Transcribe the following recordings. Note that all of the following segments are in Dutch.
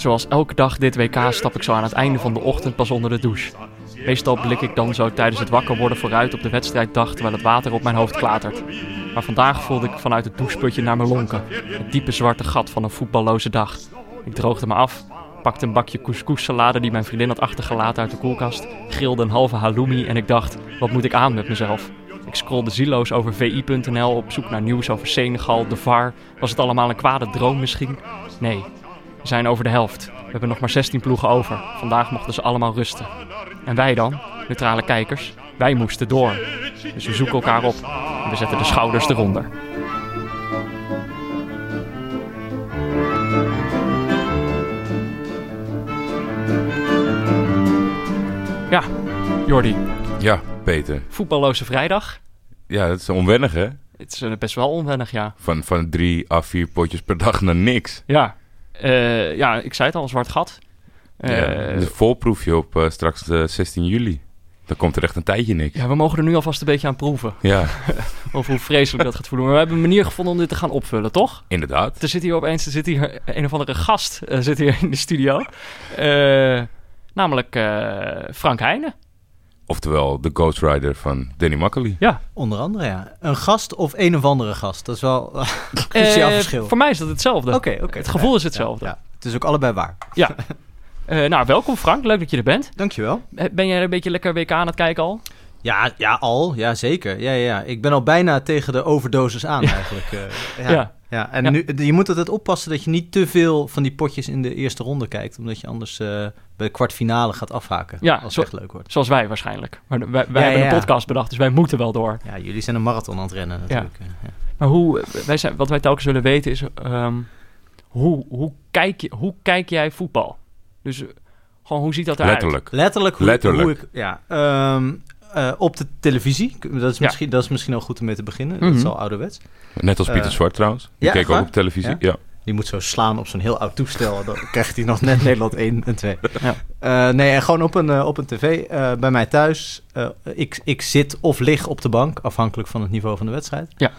Zoals elke dag dit WK stap ik zo aan het einde van de ochtend pas onder de douche. Meestal blik ik dan zo tijdens het wakker worden vooruit op de wedstrijddag terwijl het water op mijn hoofd klatert. Maar vandaag voelde ik vanuit het doucheputje naar mijn lonken. Het diepe zwarte gat van een voetballoze dag. Ik droogde me af, pakte een bakje couscous-salade die mijn vriendin had achtergelaten uit de koelkast, grilde een halve halloumi en ik dacht, wat moet ik aan met mezelf? Ik scrollde zieloos over vi.nl op zoek naar nieuws over Senegal, de VAR. Was het allemaal een kwade droom misschien? Nee, we zijn over de helft. We hebben nog maar 16 ploegen over. Vandaag mochten ze allemaal rusten. En wij dan, neutrale kijkers, wij moesten door. Dus we zoeken elkaar op en we zetten de schouders eronder. Ja, Jordi, Ja, Peter. voetballoze vrijdag. Ja, dat is onwennig, hè? Het is eh, best wel onwennig, ja. Van, van drie à vier potjes per dag naar niks. Ja, Eh, ja ik zei het al, een zwart gat. Eh, ja, een voorproefje op eh, straks de 16 juli. Dan komt er echt een tijdje niks. ja, we mogen er nu alvast een beetje aan proeven. Ja, Over hoe vreselijk dat gaat voelen. Maar we hebben een manier gevonden om dit te gaan opvullen, toch? inderdaad. Er zit hier opeens er zit hier een of andere gast eh, zit hier in de studio. Eh, namelijk eh, Frank Heijnen. Oftewel de Ghost Rider van Danny Makkely. Ja. Onder andere, ja. Een gast of een of andere gast. Dat is wel een cruciaal Eh, verschil. Voor mij is dat hetzelfde. Oké, oké. Het gevoel is hetzelfde. Ja, Het is ook allebei waar. Ja. Eh, nou, welkom Frank. Leuk dat je er bent. Dankjewel. Eh, Ben jij een beetje lekker WK aan het kijken al? Ja, ja, al. Ja, zeker. Ja, ja, ja. Ik ben al bijna tegen de overdosis aan eigenlijk. eh. ja. Ja. ja. en Ja. Nu, je moet altijd oppassen dat je niet te veel van die potjes in de eerste ronde kijkt. Omdat je anders eh, bij de kwartfinale gaat afhaken. Ja, als zo- het echt leuk wordt. Zoals wij waarschijnlijk. Maar wij, wij Ja, hebben ja. een podcast bedacht, dus wij moeten wel door. Ja, jullie zijn een marathon aan het rennen natuurlijk. eh, Ja. Maar hoe, wij zijn, wat wij telkens willen weten is, ehm, hoe, hoe, kijk je, hoe kijk jij voetbal? Dus gewoon, hoe ziet dat eruit? Letterlijk. Letterlijk hoe, Letterlijk. hoe ik... Ja, ehm, eh, op de televisie. Dat is, Ja. misschien, dat is misschien al goed om mee te beginnen. Mhm. Dat is al ouderwets. Net als Pieter Eh, Zwart trouwens. Die ja, keek ook waar? op televisie. Ja? Ja. Die moet zo slaan op zo'n heel oud toestel. Dan krijgt hij nog net Nederland 1 en 2. Ja. Eh, nee, en gewoon op een, op een tv eh, bij mij thuis. Eh, ik, ik zit of lig op de bank, afhankelijk van het niveau van de wedstrijd. Ja.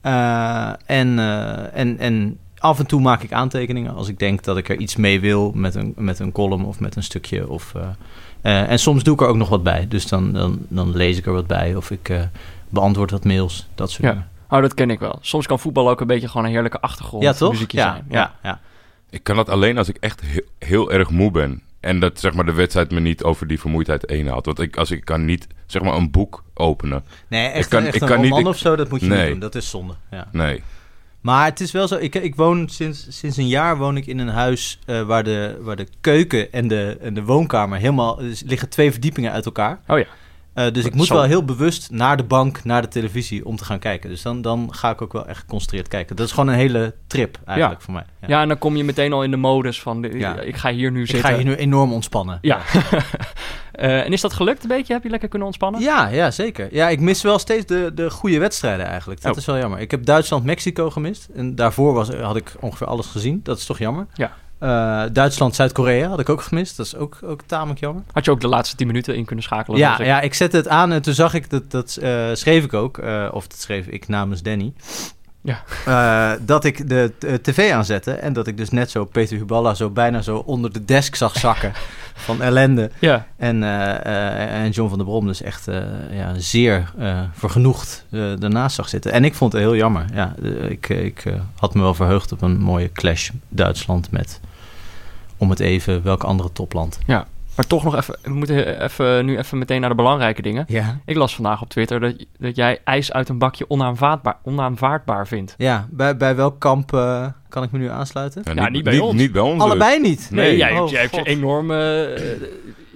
Eh, en, eh, en, en af en toe maak ik aantekeningen als ik denk dat ik er iets mee wil met een, met een column of met een stukje. Of, eh, en soms doe ik er ook nog wat bij. Dus dan, dan, dan lees ik er wat bij of ik eh, beantwoord wat mails, dat soort Ja. dingen. Oh, dat ken ik wel. Soms kan voetbal ook een beetje gewoon een heerlijke achtergrond Ja, toch? muziekje Ja, zijn. ja, ja. Ik kan dat alleen als ik echt heel, heel erg moe ben. En dat zeg maar de wedstrijd me niet over die vermoeidheid heen haalt. Want ik, als ik kan niet zeg maar een boek openen. Nee, echt, Ik kan- echt ik een kan niet- ik- of zo, dat moet je Nee. niet doen. Dat is zonde. Ja. Nee. Maar het is wel zo, ik, ik woon sinds, sinds een jaar woon ik in een huis eh, waar, de, waar de keuken en de, en de woonkamer helemaal, er liggen twee verdiepingen uit elkaar. Oh ja. Eh, dus ik moet wel heel bewust naar de bank, naar de televisie om te gaan kijken. Dus dan, dan ga ik ook wel echt geconcentreerd kijken. Dat is gewoon een hele trip eigenlijk voor mij. Ja. Ja, en dan kom je meteen al in de modus van, de- Ja. ik ga hier nu ik zitten. ga hier nu enorm ontspannen. Ja. Eh, en is dat gelukt een beetje? Heb je lekker kunnen ontspannen? Ja, ja, zeker. Ja, ik mis wel steeds de, de goede wedstrijden eigenlijk. Dat Oh. is wel jammer. Ik heb Duitsland-Mexico gemist. En daarvoor was, had ik ongeveer alles gezien. Dat is toch jammer. Ja. Eh, Duitsland-Zuid-Korea had ik ook gemist. Dat is ook, ook tamelijk jammer. Had je ook de laatste 10 minuten in kunnen schakelen? Ja, ik? ja, ik zette het aan en toen zag ik, dat, dat eh, schreef ik ook, eh, of dat schreef ik namens Danny, Ja. Dat ik de tv aanzette en dat ik dus net zo Peter Huballa zo bijna zo onder de desk zag zakken van ellende. Ja. En, en John van der Brom dus echt ja, zeer vergenoegd daarnaast zag zitten. En ik vond het heel jammer. Ja, ik ik had me wel verheugd op een mooie clash Duitsland met, om het even, welk andere topland. Maar toch nog even, we moeten even, nu even meteen naar de belangrijke dingen. Ja, Ik las vandaag op Twitter dat, dat jij ijs uit een bakje onaanvaardbaar, onaanvaardbaar vindt. ja bij, bij welk kamp eh, kan ik me nu aansluiten? Ja, Ja, niet bij ons. Niet bij ons dus. Allebei niet. Nee, Nee. jij, Oh, jij hebt je God. enorme eh,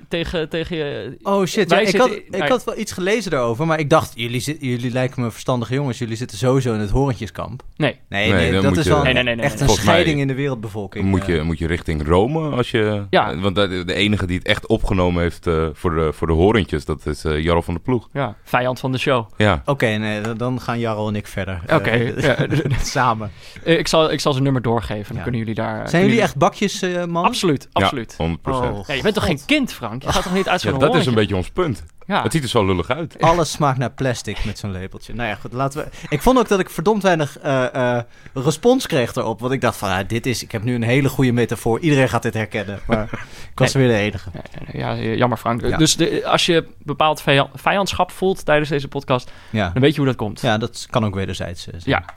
tegen, tegen je... Oh shit, ja, ik, zitten- had, ik had wel iets gelezen daarover, maar ik dacht, jullie, jullie lijken me verstandige jongens, jullie zitten sowieso in het horentjeskamp. Nee. Nee, Nee, nee, dan dat is wel Nee, nee, nee, nee, echt nee. een scheiding in de wereldbevolking. Moet je, eh. moet je richting Rome als je... Ja. Want de, de enige die het echt opgenomen heeft eh, voor, de, voor de horentjes, dat is eh Jarl van de Ploeg. Ja, vijand van de show. Ja. Oké, nee, dan- gaan Jarl en ik verder. Oké, ja. samen. Ik, zal, ik zal zijn nummer doorgeven. Dan Ja. kunnen jullie daar... Zijn jullie echt bakjes, eh man? Absoluut, absoluut. Ja, 100%. Oh. Ja, je bent toch geen kind, Frank? Je gaat toch niet uit Ja, dat is een beetje ons punt. Ja. Het ziet er zo lullig uit. Alles smaakt naar plastic met zo'n lepeltje. Nou ja, goed, laten we... Ik vond ook dat ik verdomd weinig eh, eh, respons kreeg erop. Want ik dacht van, dit is... Ik heb nu een hele goede metafoor. Iedereen gaat dit herkennen. Maar ik was weer de enige. Ja, ja, jammer Frank. Ja. Dus de, als je bepaald vija- vijandschap voelt tijdens deze podcast, Ja, dan weet je hoe dat komt. ja dat kan ook wederzijds eh, zijn. Ja.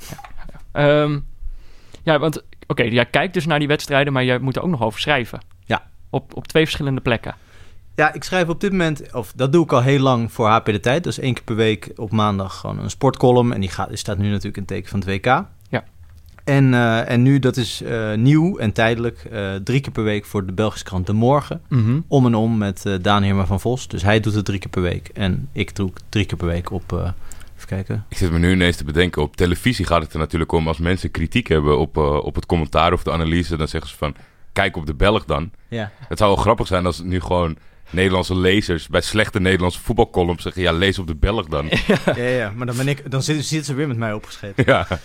Ja. Ehm, ja want oké, jij kijkt dus naar die wedstrijden, maar jij moet er ook nog over schrijven. Ja. Op, op twee verschillende plekken. Ja, ik schrijf op dit moment, of dat doe ik al heel lang voor HP De Tijd. Dus één keer per week op maandag gewoon een sportcolumn. En die, gaat, die staat nu natuurlijk in het teken van het WK. Ja. En, eh, en nu, dat is eh, nieuw en tijdelijk, eh, drie keer per week voor de Belgische krant De Morgen. Om en om met eh, Daan Heerma van Vos. Dus hij doet het drie keer per week. En ik doe het drie keer per week op, eh, even kijken. Ik zit me nu ineens te bedenken, op televisie gaat het er natuurlijk om... als mensen kritiek hebben op, eh, op het commentaar of de analyse... dan zeggen ze van, kijk op de Belg dan. Ja. Het zou wel grappig zijn als nu gewoon Nederlandse lezers... bij slechte Nederlandse voetbalcolumns zeggen... ja, lees op de Belg dan. ja, ja, maar dan, ben ik, dan zitten zitten ze weer met mij opgeschreven. ja. Ja,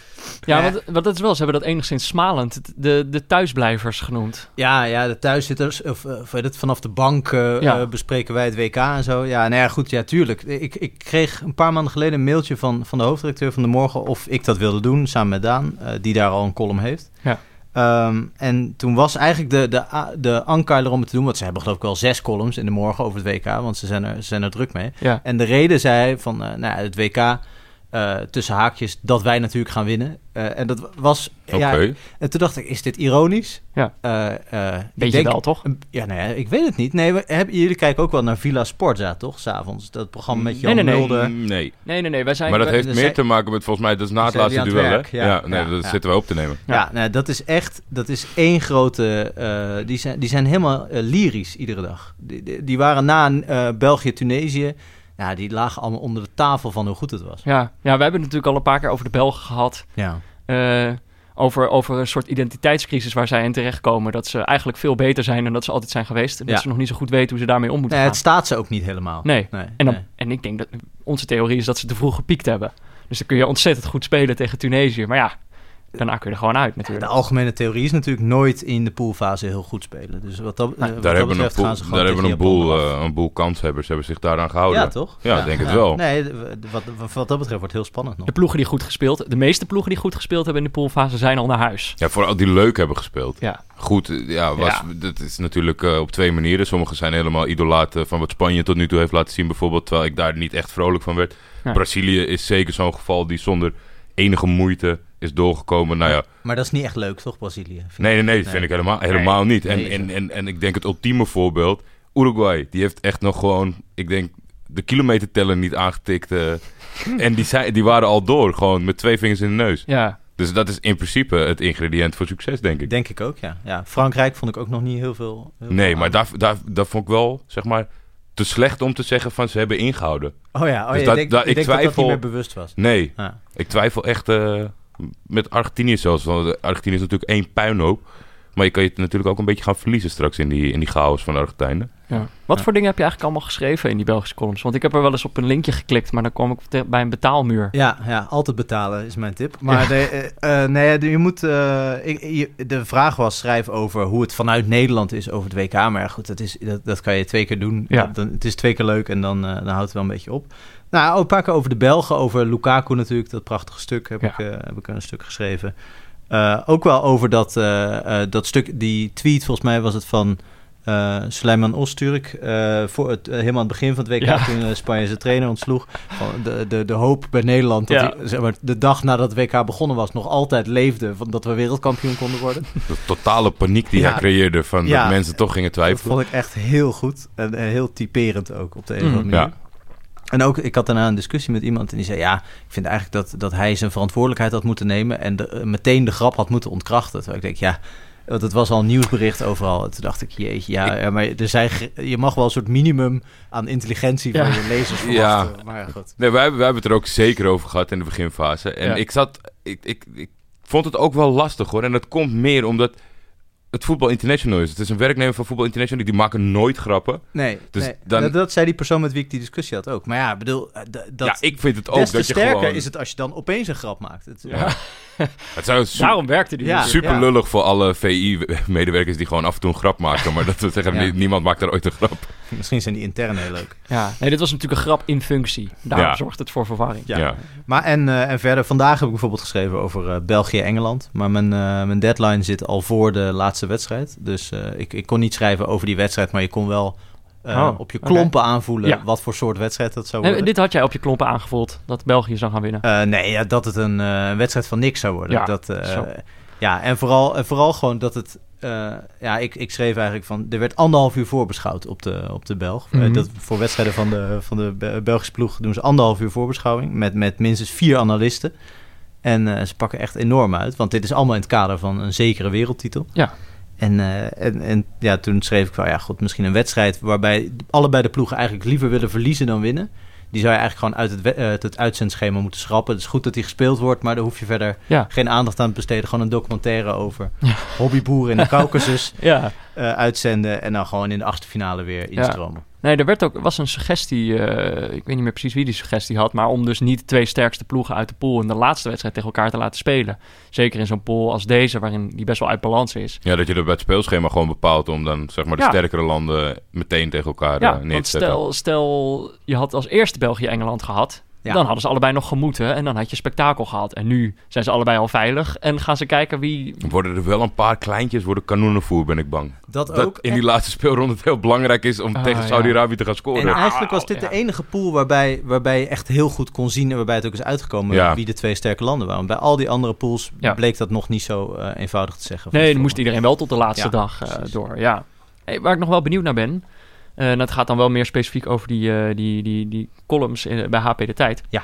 Ja. want, want dat is wel, ze hebben dat enigszins smalend, de, de thuisblijvers genoemd. Ja, ja, de thuiszitters, of, eh, of weet het, vanaf de bank eh, Ja. eh, bespreken wij het WK en zo. Ja, nou ja, goed, ja, tuurlijk. Ik, ik kreeg een paar maanden geleden een mailtje van, van de hoofdredacteur van De Morgen of ik dat wilde doen, samen met Daan, eh, die daar al een column heeft. Ja. Ehm, en toen was eigenlijk de, de, de anker om het te doen, want ze hebben geloof ik wel zes columns in De Morgen over het WK, want ze zijn er, ze zijn er druk mee. Ja. En de reden zei van, eh, nou, ja, het WK, eh, tussen haakjes, dat wij natuurlijk gaan winnen. Eh, en dat was... Ja, en toen dacht ik, is dit ironisch? Ja. Eh, eh, ik Weet je denk- wel, toch? een- Ja, nou ja, ik weet het niet. Nee, we, hebben, jullie kijken ook wel naar Villa Sporza, toch? S'avonds. Dat programma met Jan Nee, nee, nee. Mulder. Mm, Nee. Nee, nee, nee, wij zijn... Maar dat wij- heeft dus meer zij- te maken met, volgens mij, dat is na het laatste duel, hè? Ja, Ja, nee, ja, dat ja. zitten wij op te nemen. Ja, Ja. nou, dat is echt... Dat is één grote... eh, die, zijn, die zijn helemaal lyrisch iedere dag. Die, die, die waren na eh, België-Tunesië... Ja, die lagen allemaal onder de tafel van hoe goed het was. Ja, ja, we hebben het natuurlijk al een paar keer over de Belgen gehad. Ja. eh, over, over een soort identiteitscrisis waar zij in terechtkomen. Dat ze eigenlijk veel beter zijn dan dat ze altijd zijn geweest. En dat ze nog niet zo goed weten hoe ze daarmee om moeten Nee, het gaan. staat ze ook niet helemaal. Nee. nee En, dan, nee. en ik denk dat onze theorie is dat ze te vroeg gepiekt hebben. Dus dan kun je ontzettend goed spelen tegen Tunesië. Maar ja, daarna kun je er gewoon uit De natuurlijk. algemene theorie is natuurlijk nooit in de poolfase heel goed spelen. Dus wat dat, eh, wat Daar dat hebben, we een betreft boel, gaan ze gewoon daar hebben een boel, eh, een boel kanshebbers hebben zich daaraan gehouden. Ja, toch? Ja, ik denk het wel. Nee, wat, wat, wat dat betreft wordt het heel spannend nog. De ploegen die goed gespeeld, de meeste ploegen die goed gespeeld hebben in de poolfase zijn al naar huis. Ja, vooral die leuk hebben gespeeld. Ja, Goed, eh, ja, was, Ja. dat is natuurlijk op twee manieren. Sommigen zijn helemaal idolaten van wat Spanje tot nu toe heeft laten zien, bijvoorbeeld. Terwijl ik daar niet echt vrolijk van werd. Ja. Brazilië is zeker zo'n geval die zonder enige moeite is doorgekomen. Nou ja, Maar dat is niet echt leuk, toch, Brazilië? Vind nee, nee, nee, dat Nee. vind ik helemaal, helemaal niet. En, en, en, en ik denk het ultieme voorbeeld, Uruguay. Die heeft echt nog gewoon, ik denk, de kilometerteller niet aangetikt. eh. en die, zijn, die waren al door, gewoon met twee vingers in de neus. ja. Dus dat is in principe het ingrediënt voor succes, denk ik. Denk ik ook, ja. ja. Frankrijk vond ik ook nog niet heel veel. heel Nee, veel maar daar, daar, daar vond ik wel, zeg maar, te slecht om te zeggen van ze hebben ingehouden. Oh ja, oh, Dus ja, dat- ik denk, dat- ik ik denk dat dat twijfel- niet meer bewust was. Nee, Ja. ik twijfel echt eh, met Argentinië zelfs. Want Argentinië is natuurlijk één puinhoop. Maar je kan je natuurlijk ook een beetje gaan verliezen straks in die, in die chaos van de Argentijnen. Ja. Wat Ja. voor dingen heb je eigenlijk allemaal geschreven in die Belgische columns? Want ik heb er wel eens op een linkje geklikt, maar dan kwam ik bij een betaalmuur. Ja, ja, altijd betalen is mijn tip. Maar de, eh, eh, nee, de- je moet, eh, ik, je- de vraag was schrijf over hoe het vanuit Nederland is over het WK. Maar goed, dat, is, dat, dat kan je twee keer doen. Ja. Dan, het is twee keer leuk en dan, eh, dan houdt het wel een beetje op. Nou, ook een paar keer over de Belgen, over Lukaku natuurlijk. Dat prachtige stuk heb, Ja. ik, eh, heb ik een stuk geschreven. Eh, ook wel over dat, eh, eh, dat stuk, die tweet volgens mij was het van eh Suleiman Osturk. eh, voor het, eh, helemaal aan het begin van het WK, Ja. toen Spanje zijn trainer ontsloeg. Van de, de, de hoop bij Nederland dat Ja. die, zeg maar, de dag nadat het WK begonnen was, nog altijd leefde van dat we wereldkampioen konden worden. De totale paniek die Ja. hij creëerde van Ja. dat mensen toch gingen Dat twijfelen. vond ik echt heel goed en heel typerend ook op de een of Mm. andere manier. Ja. En ook, ik had daarna een discussie met iemand en die zei... ja, ik vind eigenlijk dat, dat hij zijn verantwoordelijkheid had moeten nemen... en de, meteen de grap had moeten ontkrachten. Terwijl ik denk, ja, want het was al een nieuwsbericht overal. En toen dacht ik, jeetje, ja, ja, maar er zijn, je mag wel een soort minimum aan intelligentie van Ja. je lezers Ja. verwachten. Maar ja, goed. Nee, wij, hebben- wij hebben het er ook zeker over gehad in de beginfase. En Ja. ik zat... Ik, ik, ik vond het ook wel lastig hoor. En dat komt meer omdat het Voetbal International is. Het is een werknemer van Voetbal International. Die maken nooit grappen. Nee, Dus nee. dan- Dat, dat zei die persoon met wie ik die discussie had ook. Maar ja, ik bedoel, eh, dat... ja, ik vind het ook dat je sterker gewoon... is het als je dan opeens een grap maakt. Het, Ja. Het zou su- Daarom werkte die Ja. super lullig voor alle VI-medewerkers die gewoon af en toe een grap maken. Maar dat we zeggen, Ja. niemand maakt er ooit een grap. Misschien zijn die intern heel leuk. Ja, nee, dit was natuurlijk een grap in functie. Daarom Ja. zorgt het voor verwarring. Ja. Ja. Maar en, eh, en verder, vandaag heb ik bijvoorbeeld geschreven over eh, België-Engeland. Maar mijn, eh, mijn deadline zit al voor de laatste wedstrijd. Dus eh, ik, ik kon niet schrijven over die wedstrijd, maar je kon wel Oh, op je klompen aanvoelen Ja. wat voor soort wedstrijd dat zou worden. dit had jij op je klompen aangevoeld, dat België zou gaan winnen. Eh, nee, ja, dat het een eh, wedstrijd van niks zou worden. Ja, dat, eh, ja en vooral, en vooral gewoon dat het... eh, ja, ik, ik schreef eigenlijk van... Er werd anderhalf uur voorbeschouwd op de, op de Belg. Eh, Mhm. dat, voor wedstrijden van de, van de Be- Belgische ploeg doen ze anderhalf uur voorbeschouwing... met, met minstens vier analisten. En eh, ze pakken echt enorm uit. Want dit is allemaal in het kader van een zekere wereldtitel. Ja. En, eh, en, en ja, toen schreef ik van... Ja, goed, misschien een wedstrijd... waarbij allebei de ploegen eigenlijk liever willen verliezen dan winnen... Die zou je eigenlijk gewoon uit het, uit het uitzendschema moeten schrappen. Het is goed dat die gespeeld wordt, maar daar hoef je verder Ja. geen aandacht aan te besteden. Gewoon een documentaire over Ja. hobbyboeren in de Caucasus Ja. eh, uitzenden. En dan gewoon in de achtste finale weer instromen. Nee, er werd ook, was een suggestie, eh, ik weet niet meer precies wie die suggestie had, maar om dus niet de twee sterkste ploegen uit de pool in de laatste wedstrijd tegen elkaar te laten spelen. Zeker in zo'n pool als deze, waarin die best wel uit balans is. Ja, dat je er bij het speelschema gewoon bepaalt om dan zeg maar de Ja. sterkere landen meteen tegen elkaar Ja, eh, neer te zetten. stel, stel je had als eerste België-Engeland gehad, Ja. dan hadden ze allebei nog gemoeten en dan had je spektakel gehad. En nu zijn ze allebei al veilig en gaan ze kijken wie... Worden er wel een paar kleintjes, worden kanonenvoer, ben ik bang. Dat, Dat ook. in die laatste speelronde het heel belangrijk is om Ah, tegen ja. Saudi-Arabië te gaan scoren. en eigenlijk was dit ja. de enige pool waarbij, waarbij je echt heel goed kon zien... en waarbij het ook is uitgekomen Ja. wie de twee sterke landen waren. Bij al die andere pools Ja. bleek dat nog niet zo eh, eenvoudig te zeggen. Nee, dan moest iedereen wel tot de laatste Ja, dag eh, door. Ja. Hey, waar ik nog wel benieuwd naar ben, en dat gaat dan wel meer specifiek over die, eh, die, die, die columns in, bij HP De Tijd. Ja.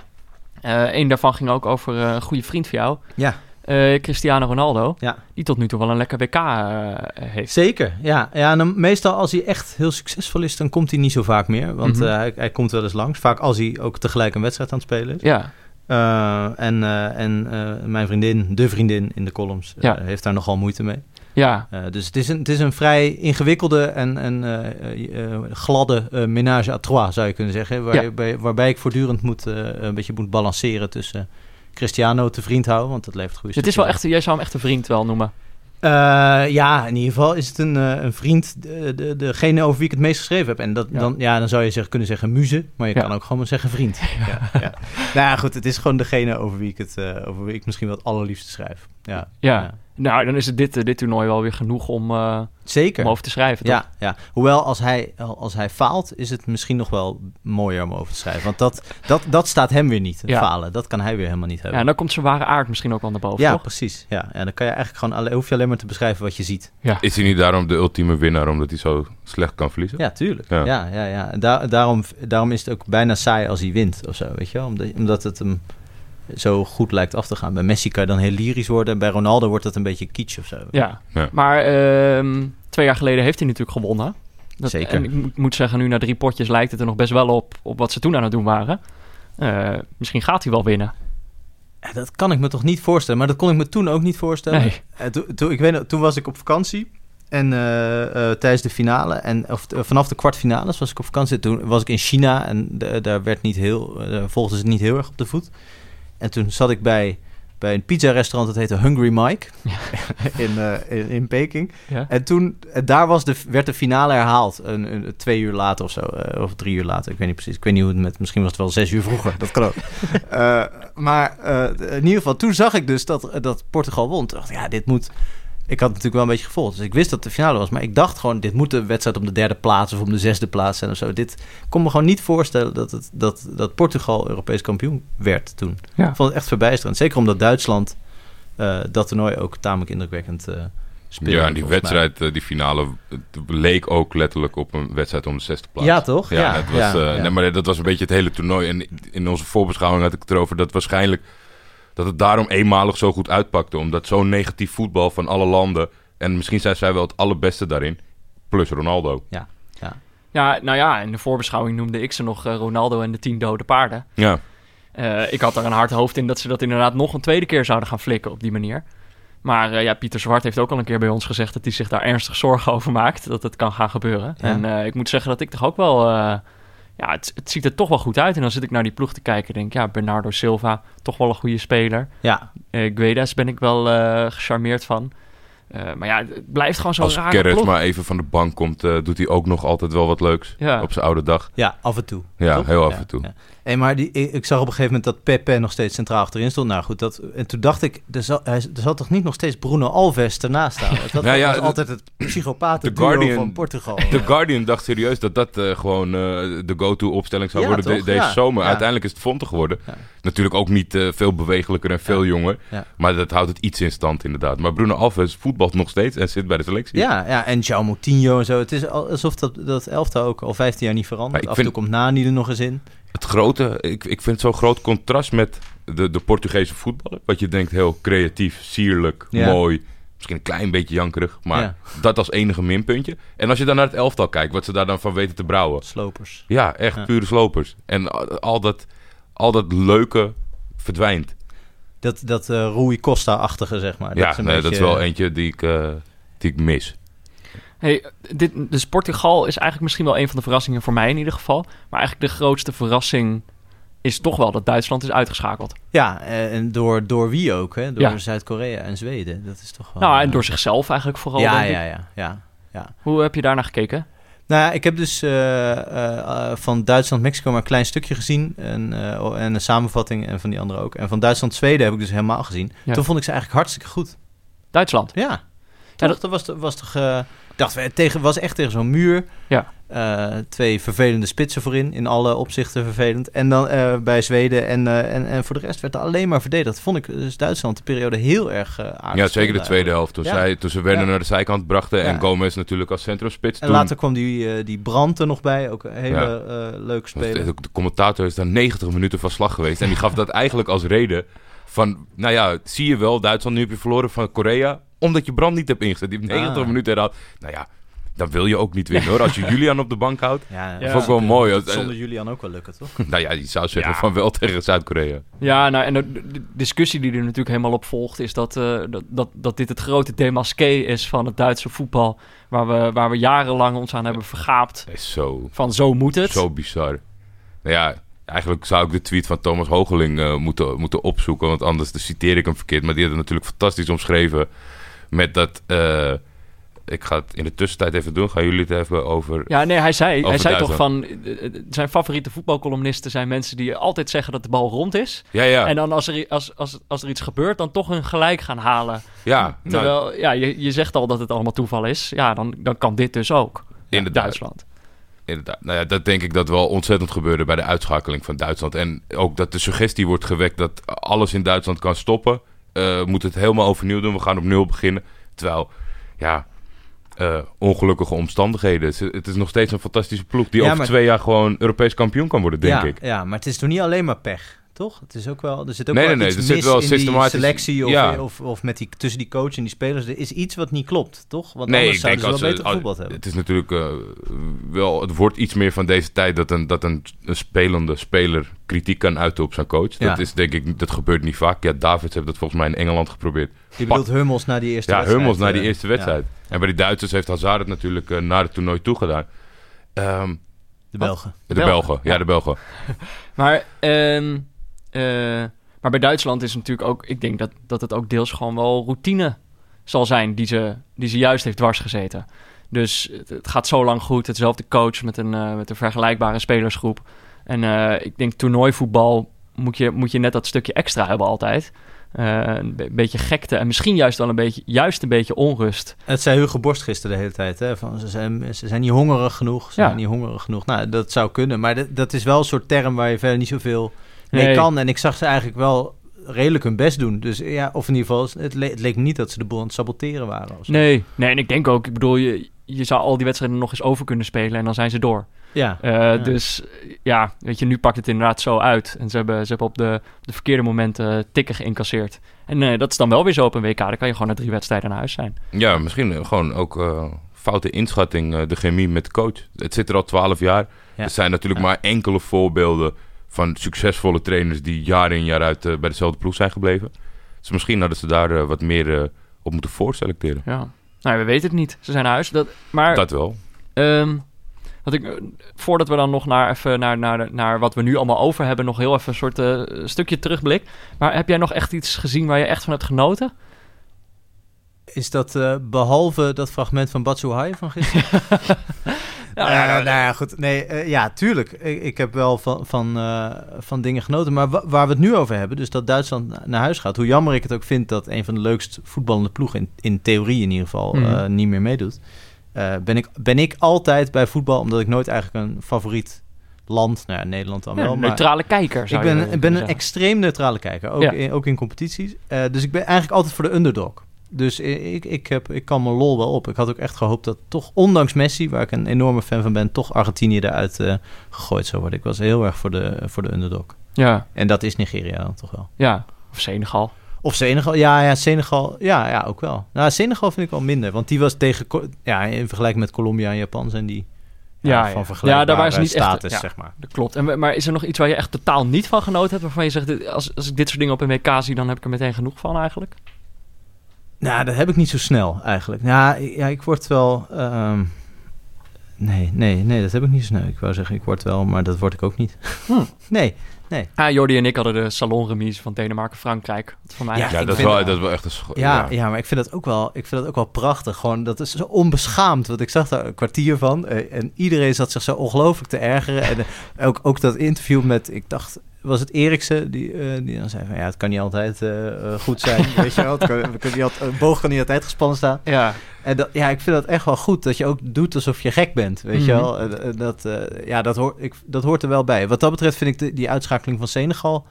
Eh een daarvan ging ook over eh, een goede vriend van jou, Ja, eh, Cristiano Ronaldo, ja. die tot nu toe wel een lekker WK eh, heeft. Zeker, ja. ja en meestal als hij echt heel succesvol is, dan komt hij niet zo vaak meer. Want Mhm. eh, hij, hij komt wel eens langs. Vaak als hij ook tegelijk een wedstrijd aan het spelen is. Ja, Eh, en eh, en eh, mijn vriendin, de vriendin in de columns, eh, Ja. heeft daar nogal moeite mee. Ja, Eh, dus het is, een, het is een vrij ingewikkelde en, en eh, eh, gladde ménage à trois, zou je kunnen zeggen. Waar, Ja. je bij- waarbij ik voortdurend moet, een beetje moet balanceren tussen Cristiano te vriend houden, want dat levert goede het is wel echt, jij zou hem echt een vriend wel noemen. ja, in ieder geval is het een, een vriend, de, de, degene over wie ik het meest geschreven heb. En dat, Ja. Dan, ja, dan zou je zeg, kunnen zeggen muze, maar je Ja. kan ook gewoon zeggen vriend. Ja. Ja, Nou ja, goed, het is gewoon degene over wie ik, het, over wie ik misschien wel het allerliefste schrijf. Ja, Ja. Nou, dan is het dit, eh, dit toernooi wel weer genoeg om, eh, Zeker. om over te schrijven, toch? Ja, ja, hoewel als hij, als hij faalt, is het misschien nog wel mooier om over te schrijven. Want dat, dat, dat staat hem weer niet, Ja. falen. Dat kan hij weer helemaal niet Ja, hebben. en dan komt zijn ware aard misschien ook wel naar boven, Ja, toch? precies. Ja. En dan kan je eigenlijk gewoon alleen, hoef je alleen maar te beschrijven wat je ziet. Is hij niet daarom de ultieme winnaar, omdat hij zo slecht kan verliezen? Ja, tuurlijk. Ja. Ja, ja, ja. En daar- daarom, daarom is het ook bijna saai als hij wint of zo, weet je wel. Omdat, omdat het hem zo goed lijkt af te gaan. Bij Messi kan je dan heel lyrisch worden. En bij Ronaldo wordt dat een beetje kitsch of zo. Ja, Ja. maar ehm, twee jaar geleden heeft hij natuurlijk gewonnen. Dat, Zeker. En ik moet- zeggen, nu na drie potjes lijkt het er nog best wel op, op wat ze toen aan het doen waren. Eh, misschien gaat hij wel winnen. Dat kan ik me toch niet voorstellen. Maar dat kon ik me toen ook niet voorstellen. Nee. Eh, toen, ik weet, toen was ik op vakantie. En eh, tijdens de finale, en of, vanaf de kwartfinales was ik op vakantie. Toen was ik in China en de- daar werd niet heel, eh, volgden ze het niet heel erg op de voet. En toen zat ik bij, bij een pizza-restaurant, dat heette Hungry Mike, in, eh, in, in Peking. Ja? En toen, eh, daar was de, werd de finale herhaald, een, een- twee uur later of zo, eh, of drie uur later, ik weet niet precies. Ik weet niet hoe het met, misschien was het wel zes uur vroeger, dat kan ook. Eh, maar in ieder geval, toen zag ik dus dat, dat Portugal won. Toen dacht ik, ja, dit moet... Ik had het natuurlijk wel een beetje gevolgd, dus ik wist dat het de finale was. Maar ik dacht gewoon, dit moet een wedstrijd om de derde plaats of om de zesde plaats zijn of zo. Dit kon me gewoon niet voorstellen dat, het, dat, dat Portugal Europees kampioen werd toen. Ja. Ik vond het echt verbijsterend. Zeker omdat Duitsland eh, dat toernooi ook tamelijk indrukwekkend eh speelde. Ja, en die wedstrijd, eh, die finale, het leek ook letterlijk op een wedstrijd om de zesde plaats. Ja, toch? Ja, het was, ja, eh, ja. Nee, maar dat was een beetje het hele toernooi. En in onze voorbeschouwing had ik het erover dat waarschijnlijk dat het daarom eenmalig zo goed uitpakte. Omdat zo'n negatief voetbal van alle landen. En misschien zijn zij wel het allerbeste daarin. Plus Ronaldo. ja, nou ja, in de voorbeschouwing noemde ik ze nog eh, Ronaldo en de tien dode paarden. Ja, Eh, ik had er een hard hoofd in dat ze dat inderdaad nog een tweede keer zouden gaan flikken op die manier. Maar eh, ja, Pieter Zwart heeft ook al een keer bij ons gezegd dat hij zich daar ernstig zorgen over maakt. Dat het kan gaan gebeuren. Ja. En eh, ik moet zeggen dat ik toch ook wel... ja, het, het ziet er toch wel goed uit. En dan zit ik naar die ploeg te kijken en denk ja, Bernardo Silva, toch wel een goede speler. Ja, Eh Guedes ben ik wel eh, gecharmeerd van. Eh, maar ja, het blijft gewoon zo'n Als rare Gerrits ploeg. maar even van de bank komt, eh, doet hij ook nog altijd wel wat leuks. Ja. Op zijn oude dag. ja, af en toe. Ja, Toch? heel af Ja, en toe. ja. Hey, maar die, ik, zag op een gegeven moment dat Pepe nog steeds centraal achterin stond. Nou goed, dat, en toen dacht ik, er zal, hij, er zal toch niet nog steeds Bruno Alves ernaast staan? Dat Ja, ja, was altijd het psychopaten Guardian- van Portugal. The Guardian dacht serieus dat dat eh, gewoon eh, de go-to opstelling zou worden de- deze zomer. Uiteindelijk is het Fonte geworden. Natuurlijk ook niet eh, veel bewegelijker en veel jonger. Maar dat houdt het iets in stand inderdaad. Maar Bruno Alves voetbalt nog steeds en zit bij de selectie. Ja, ja, en João Moutinho en zo. Het is al- alsof dat, dat elftal ook al 15 jaar niet verandert. Af en toe vind- komt Nani er nog eens in. Het grote, ik, ik vind zo'n groot contrast met de, de Portugese voetballer. Wat je denkt heel creatief, sierlijk, Ja. mooi. Misschien een klein beetje jankerig. Maar Ja. dat als enige minpuntje. En als je dan naar het elftal kijkt, wat ze daar dan van weten te brouwen. Slopers. Ja, echt Ja. pure slopers. En al- dat, al dat leuke verdwijnt. Dat, dat eh Rui Costa-achtige, zeg maar. ja, is een nee, dat is beetje- wel eentje die ik, eh, die ik mis. Hey, dit, dus Portugal is eigenlijk misschien wel een van de verrassingen voor mij in ieder geval. Maar eigenlijk de grootste verrassing is toch wel dat Duitsland is uitgeschakeld. Ja, eh, en door, door wie ook, hè? Door Ja. Zuid-Korea en Zweden. Dat is toch wel... nou, en eh, door zichzelf eigenlijk vooral. Ja, ja, ja, ja, ja. Hoe heb je daarnaar gekeken? Nou ja, ik heb dus eh, van Duitsland-Mexico maar een klein stukje gezien. En, oh, en een samenvatting en van die andere ook. En van Duitsland-Zweden heb ik dus helemaal gezien. Ja. Toen vond ik ze eigenlijk hartstikke goed. Duitsland. Ja. Ja, Toch? dat- dat was, was toch... eh, ik dacht, het tegen, was echt tegen zo'n muur. Ja. Eh, twee vervelende spitsen voorin. In alle opzichten vervelend. En dan eh, bij Zweden. En, eh, en, en voor de rest werd er alleen maar verdedigd. Vond ik dus Duitsland de periode heel erg eh aardig. Ja, zeker de tweede helft. Toen, Ja. zij, toen ze Werner Ja. naar de zijkant brachten. En Ja. Gomez natuurlijk als centrumspits. En toen, later kwam die, eh, die Brandt er nog bij. Ook een hele Ja. eh, leuke speler. De, de commentator is daar 90 minuten van slag geweest. En die gaf dat eigenlijk als reden van... Nou ja, zie je wel, Duitsland, nu heb je verloren van Korea... omdat je Brand niet hebt ingezet. Die heeft 90 Ah. minuten herhaald. Nou ja, dan wil je ook niet winnen hoor. Als je Julian op de bank houdt. Ja, Ja. Vond ik wel mooi. Dat zonder Julian ook wel lukken, toch? Nou ja, je zou zeggen Ja. van wel tegen Zuid-Korea. Ja, nou, en de, de discussie die er natuurlijk helemaal op volgt... is dat, eh, dat, dat, dat dit het grote demasqué is van het Duitse voetbal... waar we, waar we jarenlang ons aan hebben vergaapt. Dat is zo, Van zo moet het. zo bizar. Nou ja, eigenlijk zou ik de tweet van Thomas Hogeling eh, moeten, moeten opzoeken. Want anders citeer ik hem verkeerd. Maar die had het natuurlijk fantastisch omschreven. Met dat... eh, ik ga het in de tussentijd even doen. Gaan jullie het even over... Ja, nee, hij zei, hij zei toch van... eh, eh, zijn favoriete voetbalcolumnisten zijn mensen die altijd zeggen dat de bal rond is. Ja, ja. En dan als er, als, als, als er iets gebeurt, dan toch een gelijk gaan halen. ja, nou, Terwijl, ja, je, je zegt al dat het allemaal toeval is. Ja, dan, dan kan dit dus ook. Inderdaad. Duitsland. Inderdaad. Nou ja, dat denk ik dat wel ontzettend gebeurde bij de uitschakeling van Duitsland. En ook dat de suggestie wordt gewekt dat alles in Duitsland kan stoppen. Eh moet het helemaal overnieuw doen. We gaan op nul beginnen. Terwijl, ja, eh, ongelukkige omstandigheden. Het is, het is nog steeds een fantastische ploeg die Ja, over maar- twee jaar gewoon Europees kampioen kan worden, denk ja, ik. Ja, maar het is toch niet alleen maar pech, toch? Het is ook wel, er zit ook Nee, wel nee, iets nee, er zit mis wel in die selectie of, ja. of, of met die, tussen die coach en die spelers. Er is iets wat niet klopt, toch? Want Nee, anders ik denk zouden ze wel beter als- gevoetbald hebben. Het is natuurlijk eh, wel, het wordt iets meer van deze tijd dat een, dat een, een spelende speler kritiek kan uiten op zijn coach. Ja. Dat is denk ik, dat gebeurt niet vaak. Ja, Davids heeft dat volgens mij in Engeland geprobeerd. Je bedoelt Hummels na die eerste Ja, wedstrijd. Hummels na die eh, eerste wedstrijd. En bij die Duitsers heeft Hazard het natuurlijk eh, naar het toernooi toegedaan. Ehm De Belgen. de Belgen. Belgen, ja, de Belgen. Maar, ehm, eh, maar bij Duitsland is het natuurlijk ook... Ik denk dat, dat het ook deels gewoon wel routine zal zijn... die ze, die ze juist heeft dwars gezeten. Dus het, het gaat zo lang goed. Hetzelfde coach met een, eh, met een vergelijkbare spelersgroep. En eh, ik denk toernooivoetbal moet je, moet je net dat stukje extra hebben altijd. Eh, een be- beetje gekte en misschien juist wel een beetje, juist een beetje onrust. Het zei Hugo Borst gisteren de hele tijd. Hè, van, ze, zijn, ze zijn niet hongerig genoeg. Ze Ja. zijn niet hongerig genoeg. Nou, dat zou kunnen. Maar dat is wel een soort term waar je verder niet zoveel mee Nee. kan. En ik zag ze eigenlijk wel redelijk hun best doen. Dus ja, of in ieder geval, het, le- het leek niet dat ze de boel aan het saboteren waren. Of zo. Nee, nee, en ik denk ook, ik bedoel, je, je zou al die wedstrijden nog eens over kunnen spelen en dan zijn ze door. Ja. Eh, Ja. Dus ja, weet je, nu pakt het inderdaad zo uit. En ze hebben, ze hebben op de, de verkeerde momenten tikken geïncasseerd. En eh, dat is dan wel weer zo op een WK. Dan kan je gewoon na drie wedstrijden naar huis zijn. Ja, misschien eh, gewoon ook eh, foute inschatting, de chemie met de coach. Het zit er al twaalf jaar. Ja. Er zijn natuurlijk Ja. maar enkele voorbeelden van succesvolle trainers die jaar in jaar uit eh, bij dezelfde ploeg zijn gebleven. Dus misschien hadden ze daar eh, wat meer eh, op moeten voorselecteren. Ja. Nou, we weten het niet. Ze zijn naar huis. Dat, maar Dat wel. Dat ik, voordat we dan nog naar, even naar, naar, naar wat we nu allemaal over hebben, nog heel even een soort stukje terugblik. Maar heb jij nog echt iets gezien waar je echt van hebt genoten? Is dat eh, behalve dat fragment van Batsuhai van gisteren? Ja, ja, ja, nou ja, goed. Nee, eh, ja, tuurlijk. Ik, ik heb wel van, van, eh, van dingen genoten. Maar wa- waar we het nu over hebben, dus dat Duitsland na- naar huis gaat. Hoe jammer ik het ook vind dat een van de leukst voetballende ploegen, in, in theorie in ieder geval, Mhm. eh, niet meer meedoet. eh, ben, ik, ben ik altijd bij voetbal, omdat ik nooit eigenlijk een favoriet land, nou ja, Nederland dan Ja, wel. een neutrale kijker. ik zou ben, ben een extreem neutrale kijker, ook, Ja. in, ook in competities. Eh, dus ik ben eigenlijk altijd voor de underdog. Dus ik, ik, heb, ik kan mijn lol wel op. Ik had ook echt gehoopt dat toch, ondanks Messi, waar ik een enorme fan van ben, toch Argentinië eruit eh, gegooid zou worden. Ik was heel erg voor de, voor de underdog. Ja, En dat is Nigeria dan toch wel. ja. Of Senegal. Of Senegal. Ja, ja, Senegal. Ja, ja, ook wel. Nou, Senegal vind ik wel minder. Want die was tegen... Ja, in vergelijking met Colombia en Japan zijn die... Ja, Ja, van vergelijkbare Ja, daar waren ze niet echt- status, ja. zeg maar. Dat klopt. En, maar is er nog iets waar je echt totaal niet van genoten hebt? Waarvan je zegt, als, als ik dit soort dingen op een WK zie, dan heb ik er meteen genoeg van eigenlijk? Nou, dat heb ik niet zo snel eigenlijk. Ja, ik- ja ik word wel... ehm, Nee, nee, nee, dat heb ik niet zo snel. Ik wou zeggen, ik word wel, maar dat word ik ook niet. Hm. Nee, Ah, Jordi en ik hadden de salonremise van Denemarken-Frankrijk. Wat voor mij Ja, dat is, wel, dat is wel echt een... scho- ja, ja. maar ik vind, dat ook wel, ik vind dat ook wel prachtig. Gewoon, dat is zo onbeschaamd. Want ik zag daar een kwartier van. eh, en iedereen zat zich zo ongelooflijk te ergeren. En eh, ook, ook dat interview met, ik dacht, was het Eriksen? Die, eh, die dan zei van, ja, het kan niet altijd eh, eh, goed zijn. weet je wel, het kan, we kunnen niet altijd, een boog kan niet altijd gespannen staan. Ja, En dat, ja, ik vind dat echt wel goed. Dat je ook doet alsof je gek bent. Weet je Mhm. wel? En, dat, eh, ja, dat, hoort ik, dat hoort er wel bij. Wat dat betreft vind ik de, die uitschakeling van Senegal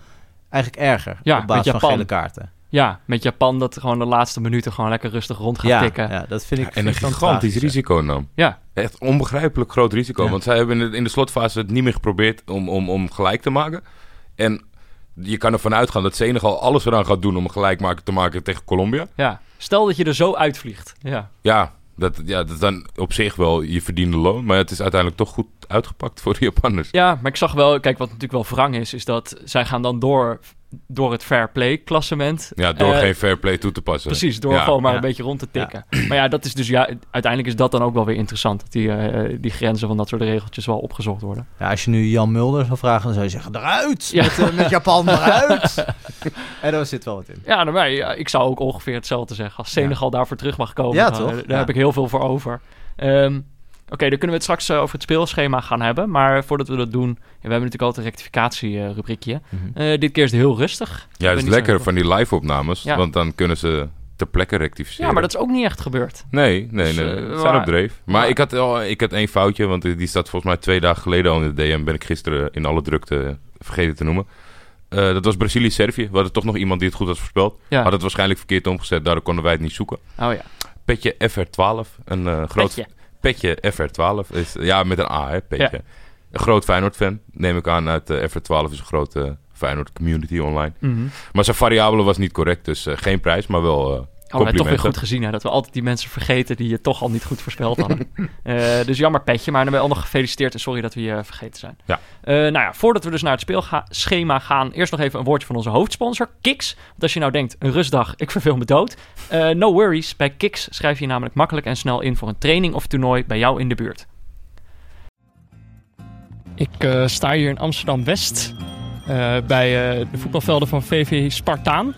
eigenlijk erger. Ja, op basis met van Japan. gele kaarten. ja, met Japan dat gewoon de laatste minuten gewoon lekker rustig rond gaat Ja, tikken. ja, dat vind ik en vind een gigantisch risico nam. Ja. Echt onbegrijpelijk groot risico. Ja. Want zij hebben in de, in de slotfase het niet meer geprobeerd om, om, om gelijk te maken. En je kan ervan uitgaan dat Senegal alles eraan gaat doen om een gelijkmaker te maken tegen Colombia. Ja. Stel dat je er zo uitvliegt. Ja. Ja, dat, ja, dat is dan op zich wel je verdiende loon. Maar het is uiteindelijk toch goed uitgepakt voor de Japanners. ja, maar ik zag wel, kijk, wat natuurlijk wel wrang is, is dat zij gaan dan door, door het fair play klassement. Ja, door Eh, geen fair play toe te passen. Precies, door Ja. gewoon maar ja. een beetje rond te tikken. Maar ja, dat is dus ja, uiteindelijk is dat dan ook wel weer interessant. Dat die, eh, die grenzen van dat soort regeltjes wel opgezocht worden. Ja, als je nu Jan Mulder zou vragen, dan zou je zeggen, eruit! Ja. Met, eh, met Japan, eruit! en daar zit wel wat in. Ja, nou, maar, ja, ik zou ook ongeveer hetzelfde zeggen. Als Senegal daarvoor terug mag komen, Ja, dan, toch? daar Ja. heb ik heel veel voor over. Ehm, Oké, dan kunnen we het straks eh, over het speelschema gaan hebben. Maar voordat we dat doen, ja, we hebben natuurlijk altijd een rectificatie-rubriekje. Mhm. dit keer is het heel rustig. Ja, het is lekker zo- van die live-opnames. Ja. Want dan kunnen ze ter plekke rectificeren. Ja, maar dat is ook niet echt gebeurd. Nee, nee, Dus, nee. eh, zijn op dreef. Maar ik, had, al, ik had één foutje, want die staat volgens mij twee dagen geleden al in de DM. Ben ik gisteren in alle drukte vergeten te noemen. Dat was Brazilië-Servië. We hadden toch nog iemand die het goed had voorspeld. Ja. Had het waarschijnlijk verkeerd omgezet, daardoor konden wij het niet zoeken. Oh ja. Petje FR12, een groot... Petje. Petje FR12, is, ja met een A hè, Petje. Ja. Een groot Feyenoord-fan, neem ik aan uit eh, FR12 is een grote Feyenoord-community online. Mhm. Maar zijn variabele was niet correct, dus eh, geen prijs, maar wel eh Oh, we hebben toch weer goed gezien hè, dat we altijd die mensen vergeten die je toch al niet goed voorspeld hadden. Eh, dus jammer petje, maar dan ben je al nog gefeliciteerd en sorry dat we je vergeten zijn. Ja. Eh, nou ja, voordat we dus naar het speelschema gaan, eerst nog even een woordje van onze hoofdsponsor, Kiks. Want als je nou denkt, een rustdag, ik verveel me dood. Eh, no worries, bij Kiks schrijf je namelijk makkelijk en snel in voor een training of toernooi bij jou in de buurt. Ik eh, sta hier in Amsterdam-West eh, bij eh, de voetbalvelden van VV Spartaan.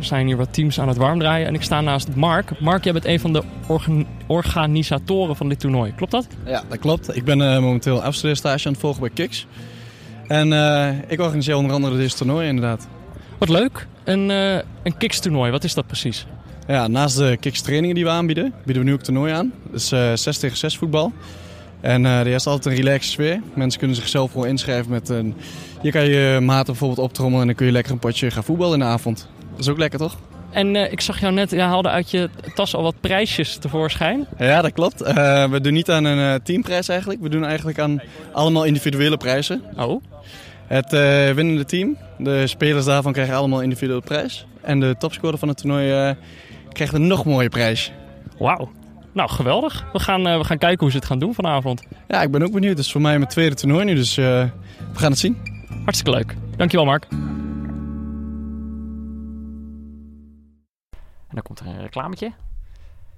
Zijn hier wat teams aan het warm draaien en ik sta naast Mark. Mark, jij bent een van de organ- organisatoren van dit toernooi, klopt dat? Ja, dat klopt. Ik ben eh, momenteel afstudeerstage aan het volgen bij Kiks. En eh, ik organiseer onder andere deze toernooi inderdaad. Wat leuk. Een, eh een Kiks-toernooi, wat is dat precies? Ja, naast de Kiks trainingen die we aanbieden, bieden we nu ook toernooi aan. Dus eh 6 tegen 6 voetbal. En eh er is altijd een relaxe sfeer. Mensen kunnen zichzelf gewoon inschrijven met een... Je kan je maten bijvoorbeeld optrommelen en dan kun je lekker een potje gaan voetballen in de avond. Dat is ook lekker toch? En eh, ik zag jou net, jij haalde uit je tas al wat prijsjes tevoorschijn. Ja, dat klopt. Eh, we doen niet aan een eh, teamprijs eigenlijk. We doen eigenlijk aan allemaal individuele prijzen. Oh, Het winnende team, de spelers daarvan krijgen allemaal individuele prijs. En de topscorer van het toernooi krijgt een nog mooie prijs. wauw. Nou, geweldig. We gaan, we gaan kijken hoe ze het gaan doen vanavond. Ja, ik ben ook benieuwd. Het is voor mij mijn tweede toernooi nu, dus we gaan het zien. Hartstikke leuk. Dankjewel, Mark. En dan komt er een reclametje.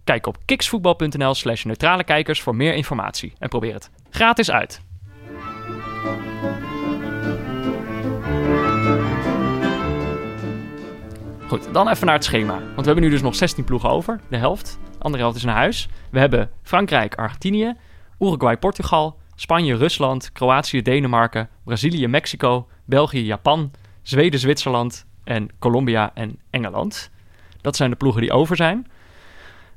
Kijk op kiksvoetbal.nl slash neutrale kijkers voor meer informatie. En probeer het gratis uit. Goed, dan even naar het schema. Want we hebben nu dus nog 16 ploegen over, de helft. De andere helft is naar huis. We hebben Frankrijk, Argentinië, Uruguay, Portugal, Spanje, Rusland, Kroatië, Denemarken, Brazilië, Mexico, België, Japan, Zweden, Zwitserland en Colombia en Engeland. Dat zijn de ploegen die over zijn.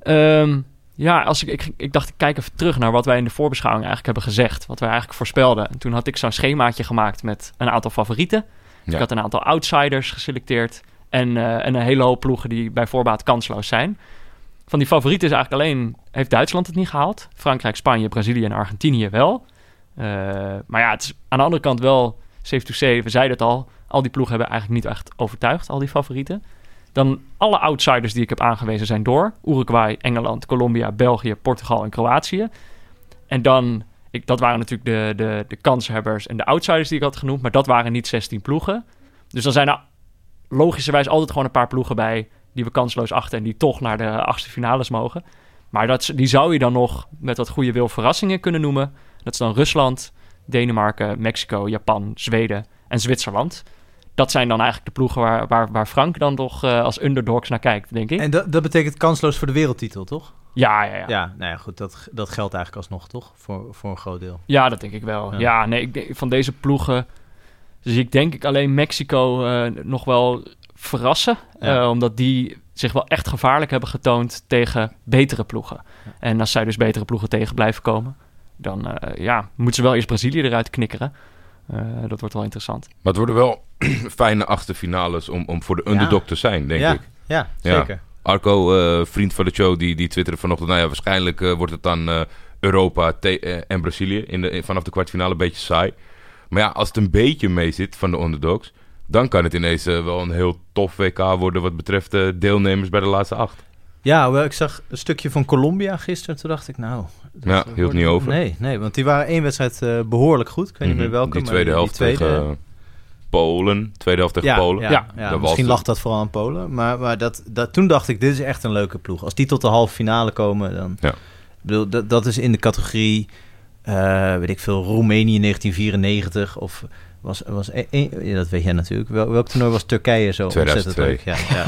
Ehm, ja, als ik, ik, ik dacht, ik kijk even terug naar wat wij in de voorbeschouwing eigenlijk hebben gezegd. Wat wij eigenlijk voorspelden. En toen had ik zo'n schemaatje gemaakt met een aantal favorieten. Ja. Ik had een aantal outsiders geselecteerd. En, eh, en een hele hoop ploegen die bij voorbaat kansloos zijn. Van die favorieten is eigenlijk alleen... Heeft Duitsland het niet gehaald. Frankrijk, Spanje, Brazilië en Argentinië wel. Eh, maar ja, het is aan de andere kant wel safe to say. We zeiden het al. Al die ploegen hebben eigenlijk niet echt overtuigd. Al die favorieten. Dan alle outsiders die ik heb aangewezen zijn door. Uruguay, Engeland, Colombia, België, Portugal en Kroatië. En dan, ik, dat waren natuurlijk de, de, de kanshebbers en de outsiders die ik had genoemd. Maar dat waren niet 16 ploegen. Dus dan zijn er logischerwijs altijd gewoon een paar ploegen bij die we kansloos achten en die toch naar de achtste finales mogen. Maar dat, die zou je dan nog met wat goede wil verrassingen kunnen noemen. Dat is dan Rusland, Denemarken, Mexico, Japan, Zweden en Zwitserland. Dat zijn dan eigenlijk de ploegen waar, waar, waar Frank dan toch eh, als underdogs naar kijkt, denk ik. En dat, dat betekent kansloos voor de wereldtitel, toch? Ja, ja, ja. Ja, nou ja, goed, dat, dat geldt eigenlijk alsnog, toch? Voor, voor een groot deel. Ja, dat denk ik wel. Ja. Ja, nee, ik denk, van deze ploegen zie ik denk ik alleen Mexico eh, nog wel verrassen. Ja. Eh, omdat die zich wel echt gevaarlijk hebben getoond tegen betere ploegen. En als zij dus betere ploegen tegen blijven komen, dan ja, moeten ze wel eerst Brazilië eruit knikkeren. Eh, dat wordt wel interessant. Maar het worden wel fijne achtste finales om, om voor de underdog te zijn, denk ja, ik. ja, Ja. zeker. Arco, eh, vriend van de show, die, die twitterde vanochtend... nou ja, waarschijnlijk eh, wordt het dan eh, Europa te- en Brazilië in de, in- vanaf de kwartfinale een beetje saai. Maar ja, als het een beetje mee zit van de underdogs... dan kan het ineens wel een heel tof WK worden... wat betreft eh, deelnemers bij de laatste acht. Ja, ik zag een stukje van Colombia gisteren. Toen dacht ik, nou... dat Ja, hield niet over. Nee, nee, want die waren één wedstrijd eh, behoorlijk goed. Ik weet niet Mhm. meer welke. Die maar tweede die helft tweede, tegen Polen. Tweede helft tegen ja, Polen. Ja, Ja, ja, dat misschien was lag dat vooral aan Polen. Maar, maar dat, dat, toen dacht ik, dit is echt een leuke ploeg. Als die tot de halve finale komen, dan... Ja. Ik bedoel, dat, dat is in de categorie, eh, weet ik veel, Roemenië 1994 of... Was, was e- e- ja, dat weet jij natuurlijk. Wel, welk toernooi was Turkije zo 2002. ontzettend leuk? Ja, ja.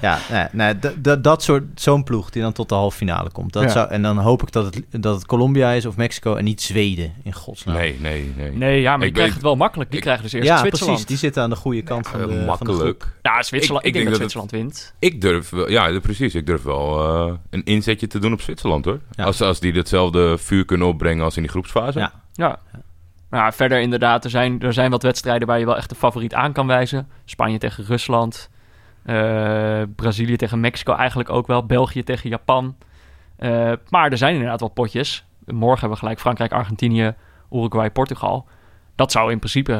ja nee, nee, dat- dat- dat soort, zo'n ploeg die dan tot de halve finale komt. Dat Ja. zou, en dan hoop ik dat het, dat het Colombia is of Mexico en niet Zweden, in godsnaam. Nee, nee, nee. Nee, ja, maar Ik die krijgen weet- het wel makkelijk. Die ik- krijgen dus eerst ja, Zwitserland. precies. Die zitten aan de goede kant van, de, van de groep. makkelijk. Ja, Zwitserland. Ik- Ik, ik denk dat Zwitserland wint. Ik durf wel, ja, precies. Ik durf wel eh, een inzetje te doen op Zwitserland hoor. Ja. Als, als die hetzelfde vuur kunnen opbrengen als in die groepsfase. Ja. Ja. Ja, verder inderdaad, er zijn, er zijn wat wedstrijden waar je wel echt een favoriet aan kan wijzen. Spanje tegen Rusland. eh, Brazilië tegen Mexico eigenlijk ook wel. België tegen Japan. Eh, maar er zijn inderdaad wel potjes. Morgen hebben we gelijk Frankrijk, Argentinië, Uruguay, Portugal. Dat zou in principe...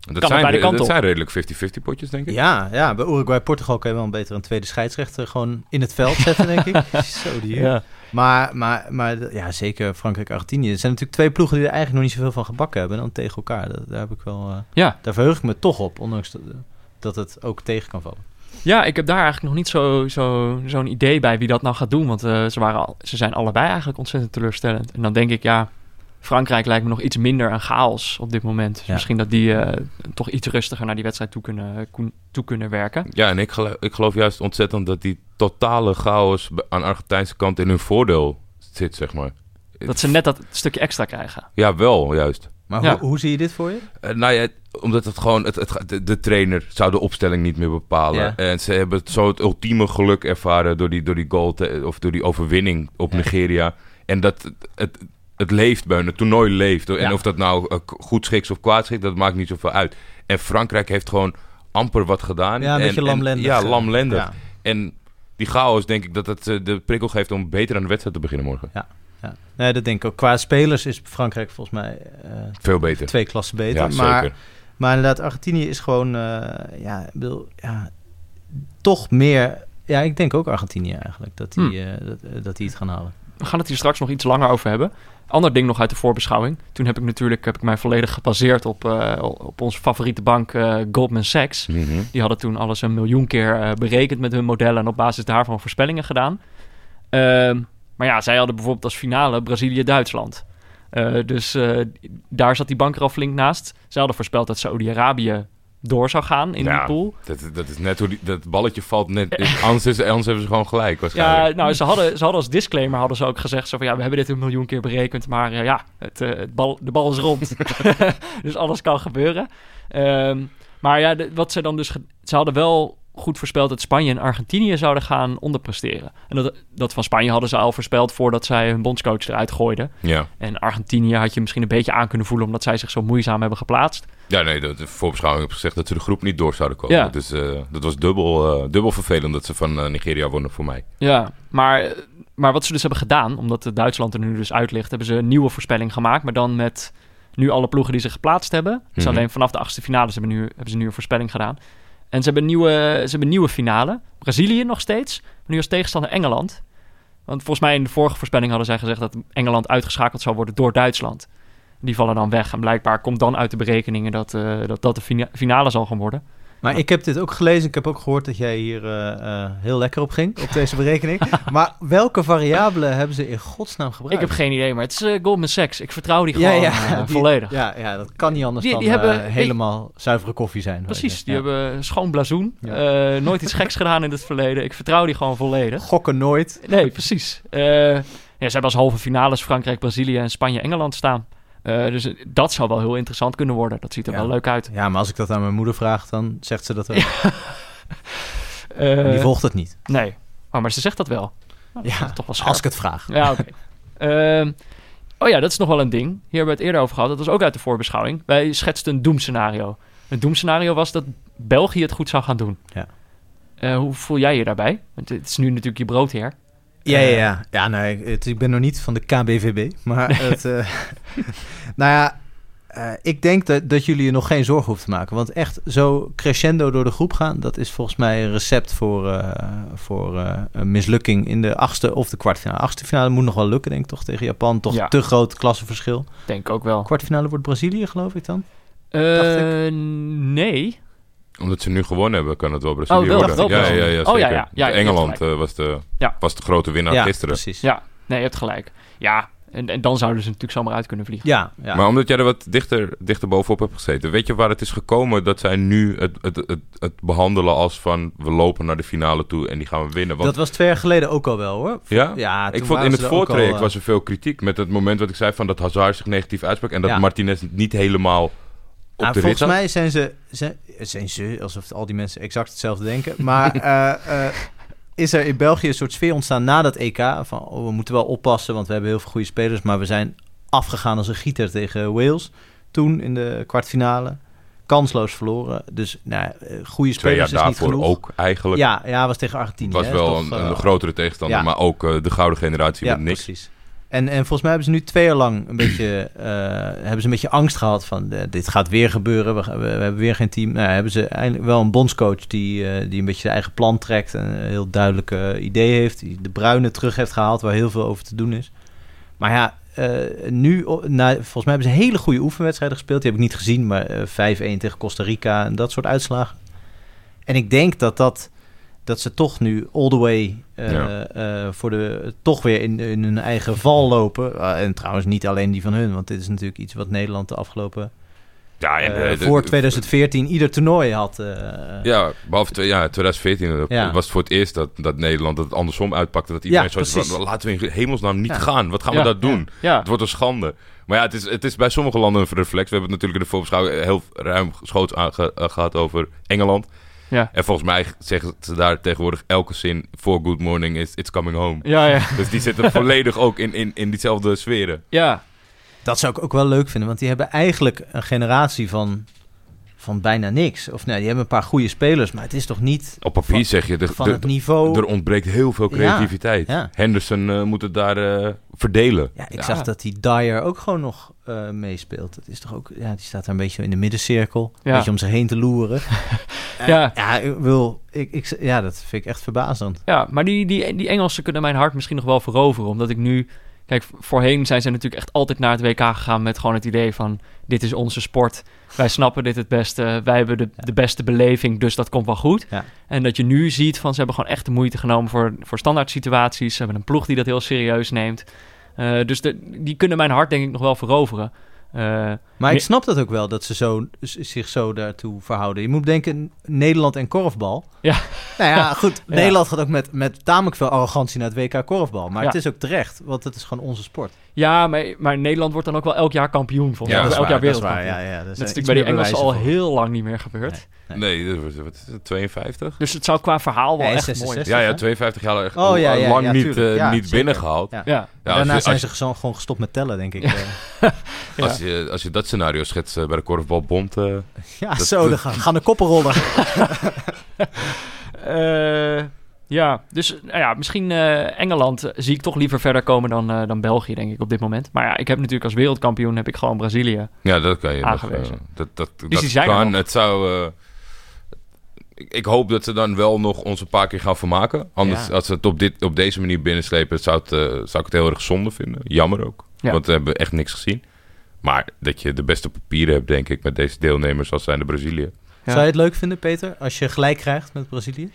Dat, Kan zijn, dat op. zijn redelijk 50-50 potjes, denk ik. Ja, ja, bij Uruguay-Portugal kan je wel een beter een tweede scheidsrechter gewoon in het veld zetten, denk ik. Zo die. ja. Maar, maar, maar ja, zeker Frankrijk-Argentinië. Er zijn natuurlijk twee ploegen die er eigenlijk nog niet zoveel van gebakken hebben dan tegen elkaar. Dat, daar heb ik wel, eh, Ja. daar verheug ik me toch op, ondanks dat, dat het ook tegen kan vallen. ja, ik heb daar eigenlijk nog niet zo'n zo, zo'n idee bij wie dat nou gaat doen. Want eh, ze, waren al, ze zijn allebei eigenlijk ontzettend teleurstellend. En dan denk ik, ja, Frankrijk lijkt me nog iets minder een chaos op dit moment. Dus Ja. misschien dat die eh, toch iets rustiger naar die wedstrijd toe kunnen, toe kunnen werken. Ja, en ik geloof, ik geloof juist ontzettend dat die totale chaos aan de Argentijnse kant in hun voordeel zit, zeg maar. Dat ze net dat stukje extra krijgen. Ja, wel, juist. Maar Ja. hoe, hoe zie je dit voor je? Eh, nou ja, omdat het gewoon... Het, de, de trainer zou de opstelling niet meer bepalen. Ja. En ze hebben het zo het ultieme geluk ervaren door die, door die goal... te- of door die overwinning op Ja. Nigeria. En dat het, het, leeft bij hun. Het toernooi leeft. En Ja. of dat nou eh, goed schiks of kwaad schiks, dat maakt niet zoveel uit. En Frankrijk heeft gewoon amper wat gedaan. Ja, een en, beetje en- lamlendig. Ja, eh, lamlendig. Ja, En die chaos, denk ik dat het eh, de prikkel geeft om beter aan de wedstrijd te beginnen morgen. ja. Nee, dat denk ik ook. Qua spelers is Frankrijk volgens mij Veel beter. twee klassen beter. Ja, maar, zeker. maar inderdaad, Argentinië is gewoon, ja, bedoel, ja, toch meer... Ja, ik denk ook Argentinië eigenlijk, dat die, Hmm. eh, dat, dat die het gaan halen. We gaan het hier straks nog iets langer over hebben. Ander ding nog uit de voorbeschouwing. Toen heb ik natuurlijk heb ik mij volledig gebaseerd op, eh, op onze favoriete bank eh, Goldman Sachs. Mhm. Die hadden toen alles een miljoen keer eh, berekend met hun modellen en op basis daarvan voorspellingen gedaan. Ehm, maar ja, zij hadden bijvoorbeeld als finale Brazilië-Duitsland. Dus daar zat die bank er al flink naast. Ze hadden voorspeld dat Saudi-Arabië door zou gaan in Ja. die pool. Dat, dat is net hoe die, dat balletje valt net. anders, is, anders hebben ze gewoon gelijk waarschijnlijk. Ja, nou, ze hadden, ze hadden als disclaimer hadden ze ook gezegd... Zo van, ja, we hebben dit een miljoen keer berekend... maar eh, ja, het, eh, het bal, de bal is rond. dus alles kan gebeuren. Ehm, maar ja, de- wat ze dan dus... Ze hadden wel goed voorspeld dat Spanje en Argentinië zouden gaan onderpresteren. En dat, dat van Spanje hadden ze al voorspeld... voordat zij hun bondscoach eruit gooiden. Ja. En Argentinië had je misschien een beetje aan kunnen voelen... omdat zij zich zo moeizaam hebben geplaatst. Ja, nee, de, de voorbeschouwing heeft gezegd dat ze de groep niet door zouden komen. Ja. Dus dat was dubbel, eh, dubbel vervelend dat ze van eh, Nigeria wonnen voor mij. Ja, maar, maar wat ze dus hebben gedaan, omdat Duitsland er nu dus uit ligt, hebben ze een nieuwe voorspelling gemaakt, maar dan met nu alle ploegen die zich geplaatst hebben. Dus alleen vanaf de achtste finales hebben, nu, hebben ze nu een voorspelling gedaan. En ze hebben een nieuwe, ze hebben een nieuwe finale. Brazilië nog steeds, maar nu als tegenstander Engeland. Want volgens mij in de vorige voorspelling hadden zij gezegd dat Engeland uitgeschakeld zou worden door Duitsland. Die vallen dan weg en blijkbaar komt dan uit de berekeningen dat eh, dat, dat de fina- finale zal gaan worden. Maar ik heb dit ook gelezen. Ik heb ook gehoord dat jij hier eh, eh, heel lekker op ging, op deze berekening. maar welke variabelen hebben ze in godsnaam Ik gebruikt? heb geen idee, maar het is Goldman Sachs. Ik vertrouw die ja, gewoon ja, die- volledig. Ja, ja, dat kan niet anders Die- dan die hebben- eh, helemaal zuivere koffie zijn. Precies, die Ja. hebben schoon blazoen. Ja. Nooit iets geks gedaan in het verleden. Ik vertrouw die gewoon volledig. Gokken nooit. Nee, precies. Ja, ze hebben als halve finales Frankrijk, Brazilië en Spanje, Engeland staan. Eh, dus eh, dat zou wel heel interessant kunnen worden. Dat ziet er Ja. wel leuk uit. Ja, maar als ik dat aan mijn moeder vraag, dan zegt ze dat ook. Eh, Die volgt het niet. nee, oh, maar ze zegt dat wel. Dat Ja, toch wel scherp. Als ik het vraag. Ja, oké. Ehm, oh ja, dat is nog wel een ding. Hier hebben we het eerder over gehad. Dat was ook uit de voorbeschouwing. Wij schetsten een doemscenario. Een doemscenario was dat België het goed zou gaan doen. Ja. Eh, hoe voel jij je daarbij? Want het is nu natuurlijk je broodheer. Ja, ja, ja. Ja, nee, het, ik ben nog niet van de KBVB. Maar het, eh, nou ja, eh, ik denk dat, dat jullie je nog geen zorgen hoeven te maken. Want echt zo crescendo door de groep gaan, dat is volgens mij een recept voor, eh, voor eh, een mislukking in de achtste of de kwartfinale. Achtste finale moet nog wel lukken, denk ik toch, tegen Japan. Toch Ja. te groot klassenverschil. Denk ook wel. Kwartfinale wordt Brazilië, geloof ik dan. Eh, nee. Omdat ze nu gewonnen hebben, kan het wel Brazilië Oh, wel, worden. wel ja, ja, ja, ja, Oh, ja, ja. Engeland eh, was, de, Ja. was de grote winnaar ja, gisteren. precies. Ja, nee, je hebt gelijk. Ja, en, en dan zouden ze natuurlijk zomaar uit kunnen vliegen. Ja, ja. Maar omdat jij er wat dichter, dichter bovenop hebt gezeten, weet je waar het is gekomen dat zij nu het, het, het, het behandelen als van we lopen naar de finale toe en die gaan we winnen? Want, dat was twee jaar geleden ook al wel, hoor. ja? Ja, ik vond in het voortraject al, eh, was er veel kritiek met het moment wat ik zei van dat Hazard zich negatief uitsprak en dat Ja. Martinez niet helemaal op Nou, de rit volgens mij zijn ze, zijn, zijn ze, alsof al die mensen exact hetzelfde denken. Maar eh, eh, is er in België een soort sfeer ontstaan na dat EK? Van oh, we moeten wel oppassen, want we hebben heel veel goede spelers. Maar we zijn afgegaan als een gieter tegen Wales. Toen in de kwartfinale. Kansloos verloren. Dus nou, eh, goede Twee jaar spelers is niet daarvoor genoeg. ook eigenlijk. Ja, ja, was tegen Argentinië. Het was hè, wel toch, een, een grotere tegenstander, ja. maar ook de gouden generatie ja, met niks. precies. En, en volgens mij hebben ze nu twee jaar lang een beetje, eh, hebben ze een beetje angst gehad van eh, dit gaat weer gebeuren. We, hebben weer geen team. Nou, hebben ze eindelijk wel een bondscoach die, eh, die een beetje zijn eigen plan trekt en een heel duidelijke idee heeft. Die de Bruine terug heeft gehaald, waar heel veel over te doen is. Maar ja, nu, volgens mij hebben ze hele goede oefenwedstrijden gespeeld. Die heb ik niet gezien, maar eh, 5-1 tegen Costa Rica en dat soort uitslagen. En ik denk dat dat dat ze toch nu all the way eh, Ja. eh, voor de toch weer in, in hun eigen val lopen. Ah, en trouwens niet alleen die van hun, want dit is natuurlijk iets wat Nederland de afgelopen Ja, en, eh, voor de- 2014 ieder toernooi had. Ja, behalve twee, ja, 2014 Ja. was het voor het eerst dat, dat Nederland het andersom uitpakte. Dat iedereen Ja, zo van, laten we in hemelsnaam niet gaan. Wat gaan we dat doen? Ja, Het wordt een schande. Maar ja, het is, het is bij sommige landen een reflex. We hebben het natuurlijk in de voorbeschouwing heel ruim schoots eh, gehad over Engeland. Ja. En volgens mij zeggen ze daar tegenwoordig elke zin voor Good Morning is It's Coming Home. Ja, ja. Dus die zitten volledig ook in, in, in diezelfde sferen. ja. dat zou ik ook wel leuk vinden, want die hebben eigenlijk een generatie van, van bijna niks. Of nee, die hebben een paar goede spelers, maar het is toch niet Op papier Van- zeg je, de, van de- het niveau. er ontbreekt heel veel creativiteit. ja. Henderson eh, moet het daar eh, verdelen. Ja, ik Ja. zag dat die Dyer ook gewoon nog eh, meespeelt. Dat is toch ook, ja, die staat daar een beetje in de middencirkel. Een Ja. beetje om zich heen te loeren. Ja. ja, ik wil, ik, ik, ja, dat vind ik echt verbazend. Ja, maar die, die, die Engelsen kunnen mijn hart misschien nog wel veroveren. Omdat ik nu... Kijk, voorheen zijn ze natuurlijk echt altijd naar het WK gegaan met gewoon het idee van... Dit is onze sport. Wij snappen dit het beste. Wij hebben de, de beste beleving, dus dat komt wel goed. Ja. En dat je nu ziet van ze hebben gewoon echt de moeite genomen voor, voor standaard situaties. Ze hebben een ploeg die dat heel serieus neemt. Eh, dus de, die kunnen mijn hart denk ik nog wel veroveren. Eh, Maar ik snap dat ook wel, dat ze zo, zich zo daartoe verhouden. Je moet denken, Nederland en korfbal. Ja. Nou ja, goed. Ja. Nederland gaat ook met, met tamelijk veel arrogantie naar het WK korfbal. Maar Ja. het is ook terecht, want het is gewoon onze sport. ja, maar, maar Nederland wordt dan ook wel elk jaar kampioen. Volgens Ja, mij. dat elk jaar dat is waar. wereldkampioen. Ja, ja, Dat is natuurlijk bij die Engelsen al heel lang niet meer gebeurd. Nee, dat het, 52? Dus het zou qua verhaal wel Nee, echt 66. mooi Ja, ja, hè? 52 jaar echt Oh, al- ja, ja, lang ja, niet, eh, Ja, niet binnengehaald. Ja. Ja, Ja, als Daarna je- zijn ze gewoon, gewoon gestopt met tellen, denk ik. Eh, ja. Als, je, als je dat scenario schetst eh, bij de Korfbalbond... eh, ja, Dat- zo, dan gaan, gaan de koppen rollen. Eh, ja, dus nou ja, misschien eh, Engeland eh, zie ik toch liever verder komen dan, eh, dan België, denk ik, op dit moment. Maar ja, ik heb natuurlijk als wereldkampioen heb ik gewoon Brazilië. ja, dat kan je nog... Aangewezen. eh, dat dat, die dat zijn er kan. nog. Het zou... eh, ik, ik hoop dat ze dan wel nog ons een paar keer gaan vermaken. Anders, Ja. als ze het op, dit, op deze manier binnenslepen... Zou, het, eh, zou ik het heel erg zonde vinden. Jammer ook. Ja. Want we hebben echt niks gezien. Maar dat je de beste papieren hebt, denk ik... met deze deelnemers als zijn de Brazilië. Ja. Zou je het leuk vinden, Peter, als je gelijk krijgt met Brazilië?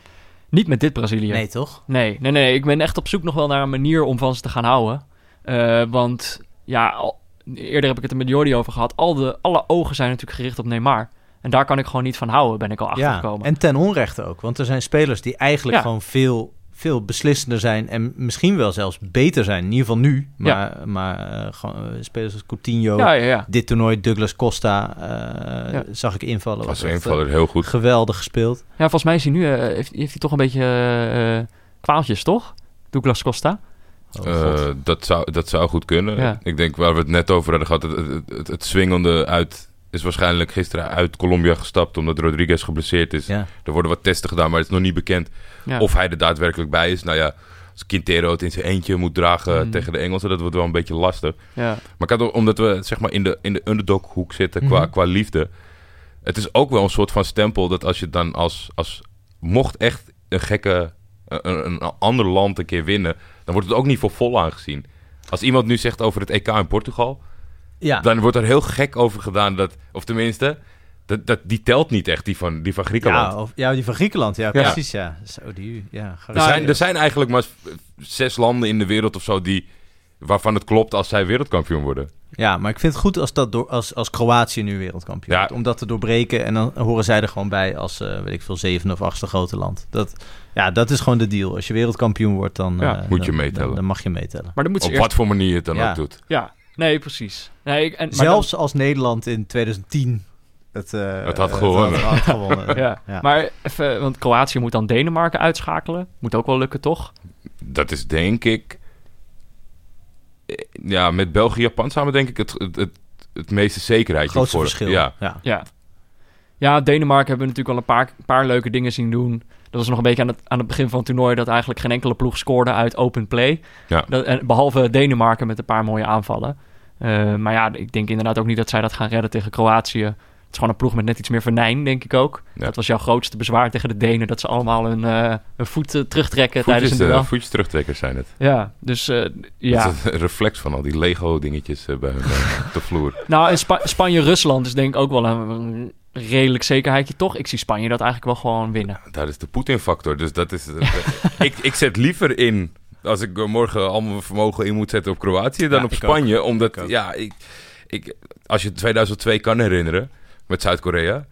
Niet met dit Brazilië. Nee, toch? Nee, nee, nee. Ik ben echt op zoek nog wel naar een manier om van ze te gaan houden. Eh, want ja, al- eerder heb ik het er met Jordi over gehad. Al de, alle ogen zijn natuurlijk gericht op Neymar. En daar kan ik gewoon niet van houden, ben ik al Ja, achtergekomen. en ten onrechte ook. Want er zijn spelers die eigenlijk Ja. gewoon veel, veel beslissender zijn... en misschien wel zelfs beter zijn. In ieder geval nu. Maar, maar eh, gewoon, eh, spelers als Coutinho... ja, ja, ja. Dit toernooi, Douglas Costa, eh, Ja. zag ik invallen. Was invaller heel goed. geweldig gespeeld. Ja, volgens mij is hij nu, eh, heeft, heeft hij toch een beetje eh, kwaaltjes, toch? Douglas Costa. Oh, Eh, dat, zou, dat zou goed kunnen. Ja. Ik denk waar we het net over hadden gehad, het, het, het, het swingende uit is waarschijnlijk gisteren uit Colombia gestapt omdat Rodriguez geblesseerd is. ja. Er worden wat testen gedaan, maar het is nog niet bekend Ja. of hij er daadwerkelijk bij is. Nou ja, als Quintero het in zijn eentje moet dragen Mm. tegen de Engelsen, dat wordt wel een beetje lastig. ja. Maar ik had ook- omdat we zeg maar in de, in de underdog-hoek zitten qua, Mhm. qua liefde. Het is ook wel een soort van stempel dat als je dan als... als mocht echt een gekke... Een, een ander land een keer winnen... dan wordt het ook niet voor vol aangezien. Als iemand nu zegt over het EK in Portugal... ja. dan wordt er heel gek over gedaan dat... of tenminste, dat, dat, die telt niet echt, die van, die van Griekenland. Ja, of, ja, die van Griekenland. Ja, precies. Ja. Zo, die, ja. er, zijn, er zijn eigenlijk maar zes landen in de wereld of zo... Die, waarvan het klopt als zij wereldkampioen worden. ja, maar ik vind het goed als, dat door, als, als Kroatië nu wereldkampioen Ja. wordt. Om dat te doorbreken. En dan horen zij er gewoon bij als, eh, weet ik veel, zevende of achtste grote land. Dat, ja, dat is gewoon de deal. Als je wereldkampioen wordt, dan, Ja, eh, moet je dan- meetellen. Dan, dan mag je meetellen. Maar dan moet ze Op eerst... wat voor manier je het dan Ja. ook doet. Ja, nee, precies. Nee, ik, en, maar Zelfs als Nederland in 2010 het, eh, Het had eh, gewonnen. had gewonnen. ja. Ja. maar even, want Kroatië moet dan Denemarken uitschakelen. Moet ook wel lukken, toch? Dat is denk ik... Ja, met België en Japan samen denk ik het, het, het, het meeste zekerheid. Grootste voor. verschil. Ja. ja. Ja. Ja, Denemarken hebben we natuurlijk al een paar, paar leuke dingen zien doen. Dat was nog een beetje aan het, aan het begin van het toernooi... dat eigenlijk geen enkele ploeg scoorde uit open play. Ja. Dat, en, behalve Denemarken met een paar mooie aanvallen. Eh, maar ja, ik denk inderdaad ook niet dat zij dat gaan redden tegen Kroatië. Het is gewoon een ploeg met net iets meer venijn, denk ik ook. Ja. Dat was jouw grootste bezwaar tegen de Denen... dat ze allemaal hun, eh, hun voet eh, terugtrekken tijdens een eh, duel. voetjes terugtrekkers zijn het. Ja, dus eh, ja. Dat is een reflex van al die Lego-dingetjes eh, bij hun op de vloer. Nou, en Spa- Spanje-Rusland is denk ik ook wel een, redelijk zekerheidje, toch? Ik zie Spanje dat eigenlijk wel gewoon winnen. Daar is de Poetin-factor. Dus dat is... ik, ik zet liever in... Als ik morgen al mijn vermogen in moet zetten op Kroatië... dan Ja, op Spanje. Omdat, Ik ja, ik, ik, als je 2002 kan herinneren... met Zuid-Korea...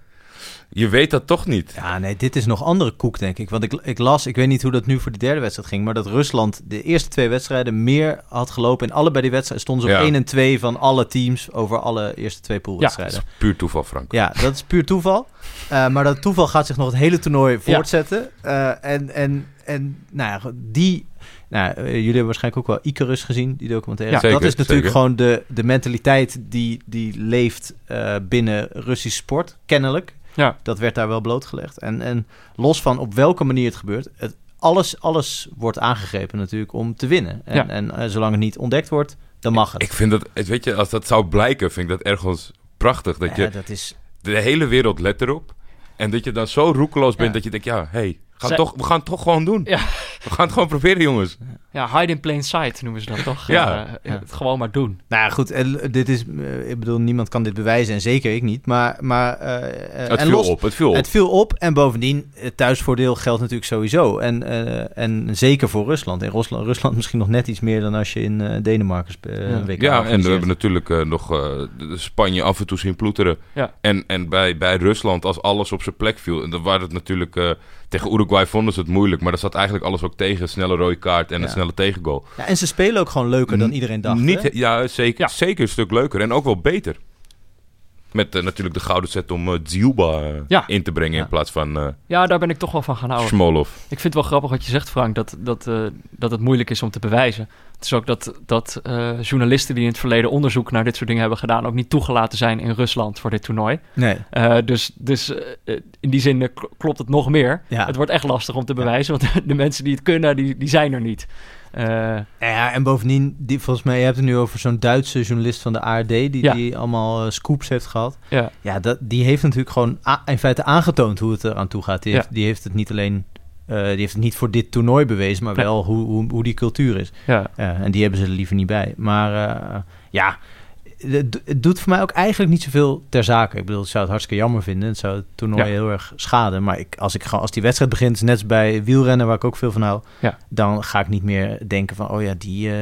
je weet dat toch niet. Ja, nee, dit is nog andere koek, denk ik. Want ik, ik las, ik weet niet hoe dat nu voor de derde wedstrijd ging... maar dat Rusland de eerste twee wedstrijden meer had gelopen. In allebei die wedstrijden stonden ze op Ja. 1 en 2 van alle teams... over alle eerste twee Dat poolwedstrijden. is puur toeval, Frank. Ja, dat is puur toeval. Eh, maar dat toeval gaat zich nog het hele toernooi voortzetten. Eh, en, en, en nou ja, die... Nou, eh, jullie hebben waarschijnlijk ook wel Icarus gezien, die documentaire. Ja, zeker, dat is natuurlijk zeker. gewoon de, de mentaliteit die, die leeft eh, binnen Russisch sport, kennelijk. Ja. Dat werd daar wel blootgelegd. En, en los van op welke manier het gebeurt... Het, alles, alles wordt aangegrepen natuurlijk om te winnen. En, Ja. en eh, zolang het niet ontdekt wordt, dan mag het. Ik vind dat... het- Weet je, als dat zou blijken... vind ik dat ergens prachtig. Dat Ja, je... dat is... De hele wereld let erop. En dat je dan zo roekeloos bent Ja. dat je denkt... Ja, hey, gaan Zij- toch, we gaan het toch gewoon doen. Ja. We gaan het gewoon proberen, jongens. Ja, hide in plain sight noemen ze dat toch? Ja. Eh, het gewoon maar doen. Nou ja, goed, en dit is, eh, ik bedoel, niemand kan dit bewijzen en zeker ik niet. Maar, maar eh, eh, Het en viel los- op, het viel op. Het viel op en bovendien, het thuisvoordeel geldt natuurlijk sowieso. En, eh, en zeker voor Rusland. In Rusland, Rusland misschien nog net iets meer dan als je in eh, Denemarken eh, Ja. WK Ja, en we hebben natuurlijk eh, nog eh, Spanje af en toe zien ploeteren. Ja. En, en bij, bij Rusland, als alles op zijn plek viel... en dan waren het natuurlijk... eh, tegen Uruguay vonden ze het moeilijk... maar er zat eigenlijk alles ook tegen. Snelle rode kaart en Ja. een snelle tegengoal. Ja, en ze spelen ook gewoon leuker dan iedereen dacht. Niet, hè? ja, zeker, Ja. zeker een stuk leuker. En ook wel beter. Met eh, natuurlijk de gouden set om uh, Dziuba eh, Ja. in te brengen... Ja. in plaats van eh Ja, daar ben ik toch wel van gaan houden. Smolov. Ik vind het wel grappig wat je zegt, Frank, dat, dat, eh, dat het moeilijk is om te bewijzen. Het is ook dat, dat eh, journalisten die in het verleden onderzoek naar dit soort dingen hebben gedaan, ook niet toegelaten zijn in Rusland voor dit toernooi. Nee. Eh, dus dus eh, in die zin eh, kl- klopt het nog meer. Ja. Het wordt echt lastig om te bewijzen, want de mensen die het kunnen, die, die zijn er niet. Eh, Ja, en bovendien, die, volgens mij, je hebt het nu over zo'n Duitse journalist van de ARD... die, Ja. die allemaal eh, scoops heeft gehad. ja. Ja, dat, die heeft natuurlijk gewoon in feite aangetoond hoe het eraan toe gaat. Die, Ja. heeft, die heeft het niet alleen... eh, die heeft het niet voor dit toernooi bewezen, maar Nee. wel hoe, hoe, hoe die cultuur is. Ja. En die hebben ze er liever niet bij. Maar ja, het, het doet voor mij ook eigenlijk niet zoveel ter zake. Ik bedoel, ik zou het hartstikke jammer vinden. Het zou het toernooi Ja. heel erg schaden. Maar ik, als, ik, gewoon- als die wedstrijd begint, net als bij wielrennen, waar ik ook veel van hou... Ja. dan ga ik niet meer denken van... oh ja, die, eh,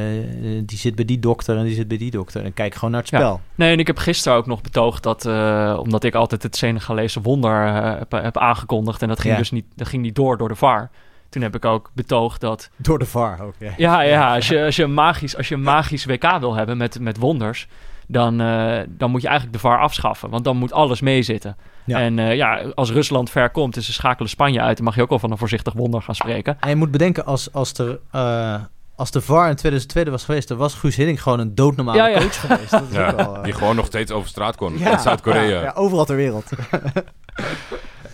die zit bij die dokter en die zit bij die dokter. En kijk gewoon naar het Ja. spel. Nee, en ik heb gisteren ook nog betoogd dat, eh, omdat ik altijd het Senegalese wonder eh, heb, heb aangekondigd en dat ging dus niet, dat ging niet door door de VAR. Toen heb ik ook betoogd dat Door de VAR ook, ja. Ja, ja als, je, als, je magisch, als je een magisch WK wil hebben met, met wonders, dan, eh, dan moet je eigenlijk de VAR afschaffen. Want dan moet alles meezitten. Ja. En eh, ja, als Rusland ver komt en ze schakelen Spanje uit, dan mag je ook wel van een voorzichtig wonder gaan spreken. En je moet bedenken, als, als, er, eh, als de VAR in 2002 was geweest... dan was Guus Hiddink gewoon een doodnormale Ja, ja. coach geweest. Dat is ook wel, eh, die gewoon nog steeds over straat kon. ja, in Zuid-Korea. Ja, ja, overal ter wereld.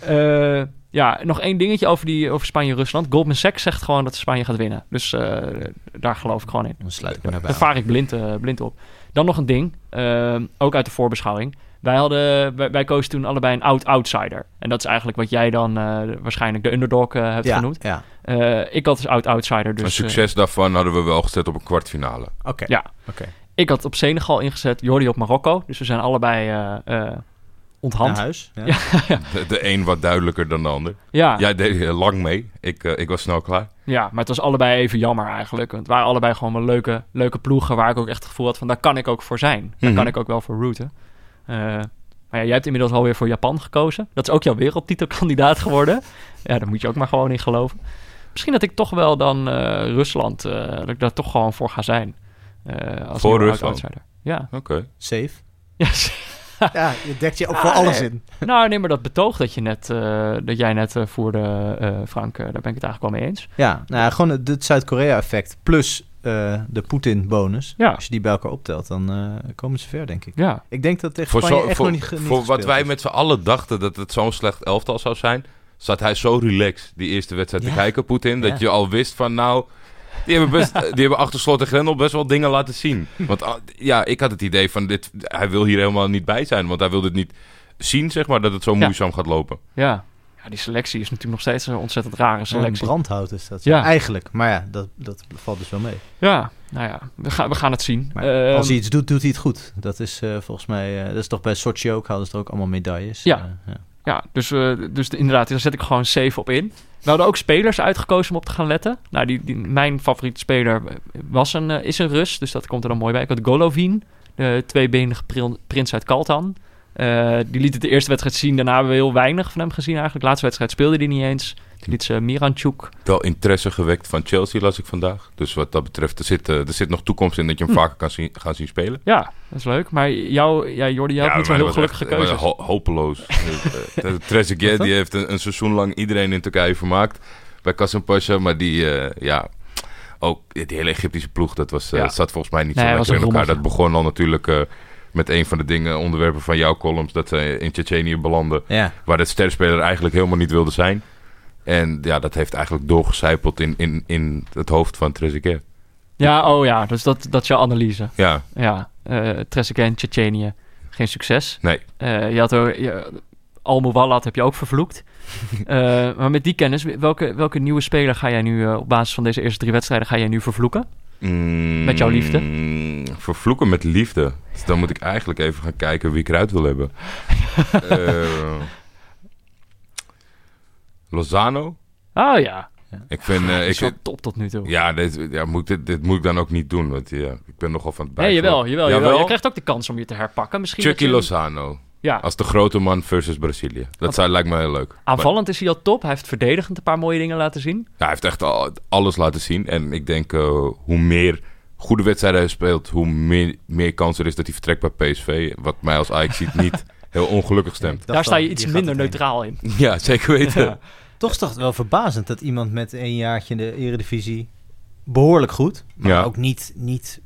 Eh, ja, nog één dingetje over, die, over Spanje-Rusland. Goldman Sachs zegt gewoon dat Spanje gaat winnen. Dus eh, daar geloof ik gewoon in. Dan sluit ik me daarbij Daar vaar ik blind, eh, blind op. Dan nog een ding, eh, ook uit de voorbeschouwing. Wij, hadden, wij, wij kozen toen allebei een oud-outsider. En dat is eigenlijk wat jij dan eh, waarschijnlijk de underdog eh, hebt ja, genoemd. Ja, Eh, ik had dus oud-outsider. Dus, een succes daarvan hadden we wel gezet op een kwartfinale. oké. Ja. Oké. ik had op Senegal ingezet, Jordi op Marokko. Dus we zijn allebei eh eh, onthand. Naar huis. Ja. De, de een wat duidelijker dan de ander. Ja. Jij deed lang mee. Ik, ik was snel klaar. Maar het was allebei even jammer eigenlijk. Want het waren allebei gewoon wel leuke, leuke ploegen... waar ik ook echt het gevoel had van daar kan ik ook voor zijn. Daar Mhm. kan ik ook wel voor rooten. Eh, maar ja, jij hebt inmiddels alweer voor Japan gekozen. Dat is ook jouw wereldtitelkandidaat geworden. Ja, daar moet je ook maar gewoon in geloven. Misschien dat ik toch wel dan eh, Rusland... eh, dat ik daar toch gewoon voor ga zijn. Eh, als Voor Rusland? outsider. Ja. Oké. Safe. ja. Ja, je dekt je ook voor Ah, alles nee. in. nou, nee, maar dat betoog dat, je net, eh, dat jij net eh, voerde, eh, Frank... daar ben ik het eigenlijk wel mee eens. Ja, nou ja, gewoon het, het Zuid-Korea-effect plus eh, de Poetin-bonus. Ja. Als je die bij elkaar optelt, dan eh, komen ze ver, denk ik. Ja, Ik denk dat tegen Voor, Spanje zo, echt voor, nog niet, niet voor wat wij is. met z'n allen dachten dat het zo'n slecht elftal zou zijn, zat hij zo relaxed die eerste wedstrijd Ja. te kijken, Poetin, Ja. dat je al wist van nou, die hebben, best, die hebben achter slot en grendel best wel dingen laten zien. Want ah, ja, ik had het idee van dit, hij wil hier helemaal niet bij zijn, want hij wil dit niet zien, zeg maar, dat het zo Ja. moeizaam gaat lopen. ja. ja, die selectie is natuurlijk nog steeds een ontzettend rare Een selectie. brandhout is dat. Ja. Eigenlijk. Maar ja, dat, dat valt dus wel mee. Ja, nou ja, we gaan, we gaan het zien. Maar Ehm, als hij iets doet, doet hij het goed. Dat is eh, volgens mij... eh, dat is toch bij Sochi ook. Hadden ze er ook allemaal medailles. Ja. Eh, ja. Ja, dus, eh, dus de- inderdaad, daar zet ik gewoon safe op in. We hadden ook spelers uitgekozen om op te gaan letten. Nou, die, mijn favoriete speler was een, eh, is een Rus, dus dat komt er dan mooi bij. Ik had Golovin, de tweebenige prins uit Kaltan. Eh, die liet het de eerste wedstrijd zien. Daarna hebben we heel weinig van hem gezien eigenlijk. De laatste wedstrijd speelde hij niet eens. Toen liet ze Miranchuk. Wel interesse gewekt van Chelsea, las ik vandaag. Dus wat dat betreft, er zit, eh, er zit nog toekomst in dat je hem Hm. vaker kan zien, gaan zien spelen. Ja, dat is leuk. Maar jou, ja, Jordi, jij had niet zo maar heel gelukkige echt, eh, keuzes. ho- hopeloos. Eh, Trezeguet, die heeft een, een seizoen lang iedereen in Turkije vermaakt. Bij Kasımpaşa, maar die, eh, ja... Ook die hele Egyptische ploeg, dat was, eh, Ja. zat volgens mij niet Nee, zo lekker in elkaar. Dat begon al natuurlijk eh, met een van de dingen, onderwerpen van jouw columns... dat ze in Tsjetsjenië belanden, ja. waar de sterspeler eigenlijk helemaal niet wilde zijn. En ja, dat heeft eigenlijk doorgecijpeld in, in, in het hoofd van Trezeguet. Ja, oh ja, dus dat, dat is jouw analyse. Ja, Ja, uh, Trezeguet, Tsjetsjenië, geen succes. nee. Eh, je had er, je- Almowalat heb je ook vervloekt. Eh, maar met die kennis, welke, welke nieuwe speler ga jij nu eh, op basis van deze eerste drie wedstrijden ga jij nu vervloeken? Mm, Met jouw liefde? Vervloeken met liefde. Dus dan moet ik eigenlijk even gaan kijken wie ik eruit wil hebben. Eh, Lozano. Oh ja, Ik vind... eh, ik is wel top tot nu toe. ja, dit, ja moet, dit, dit moet ik dan ook niet doen. Want ja, ik ben nogal van het Nee, bijgeloof. jawel, jawel, jawel. Je krijgt ook de kans om je te herpakken. Misschien Chucky je- Lozano. Ja, Als de grote man versus Brazilië. Dat zou, lijkt me heel leuk. Maar- aanvallend is hij al top. Hij heeft verdedigend een paar mooie dingen laten zien. Ja, hij heeft echt al, alles laten zien. En ik denk uh, hoe meer goede wedstrijden hij speelt, hoe meer, meer kans er is dat hij vertrekt bij PSV. Wat mij als Ajax ziet niet heel ongelukkig stemt. Daar sta je iets minder neutraal in. Ja, zeker weten. Ja. Toch is het wel verbazend dat iemand met een jaartje in de eredivisie behoorlijk goed, maar Ja. ook niet, niet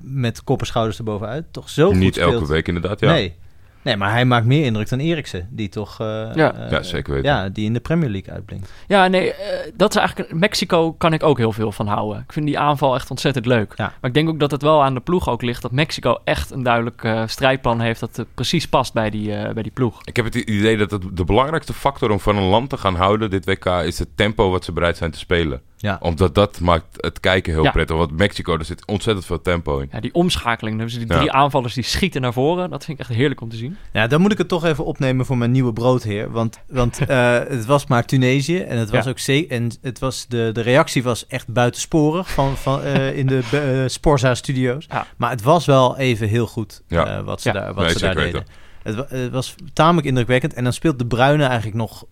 met kop en schouders erbovenuit, toch zo goed niet elke week inderdaad, ja. Nee. Nee, maar hij maakt meer indruk dan Eriksen, die toch... eh, Ja. eh, Ja, zeker weten. Ja, die in de Premier League uitblinkt. Ja, nee, eh, dat is eigenlijk... Mexico kan ik ook heel veel van houden. Ik vind die aanval echt ontzettend leuk. Ja. Maar ik denk ook dat het wel aan de ploeg ook ligt... dat Mexico echt een duidelijk eh, strijdplan heeft... dat precies past bij die, eh, bij die ploeg. Ik heb het idee dat het de belangrijkste factor om van een land te gaan houden, dit WK, is het tempo wat ze bereid zijn te spelen. Ja. Omdat dat maakt het kijken heel Ja. prettig. Want Mexico, er zit ontzettend veel tempo in. Ja, die omschakeling. Dus die Ja. drie aanvallers die schieten naar voren. Dat vind ik echt heerlijk om te zien. Ja, dan moet ik het toch even opnemen voor mijn nieuwe broodheer. Want, want eh, het was maar Tunesië. En het was Ja. ook En het was de, de reactie was echt buitensporig van, van, eh, in de eh Sporza Studio's. Ja. Maar het was wel even heel goed Ja. eh, wat ze Ja. daar, wat Nee, ze daar deden. Het, het was tamelijk indrukwekkend. En dan speelt de Bruine eigenlijk nog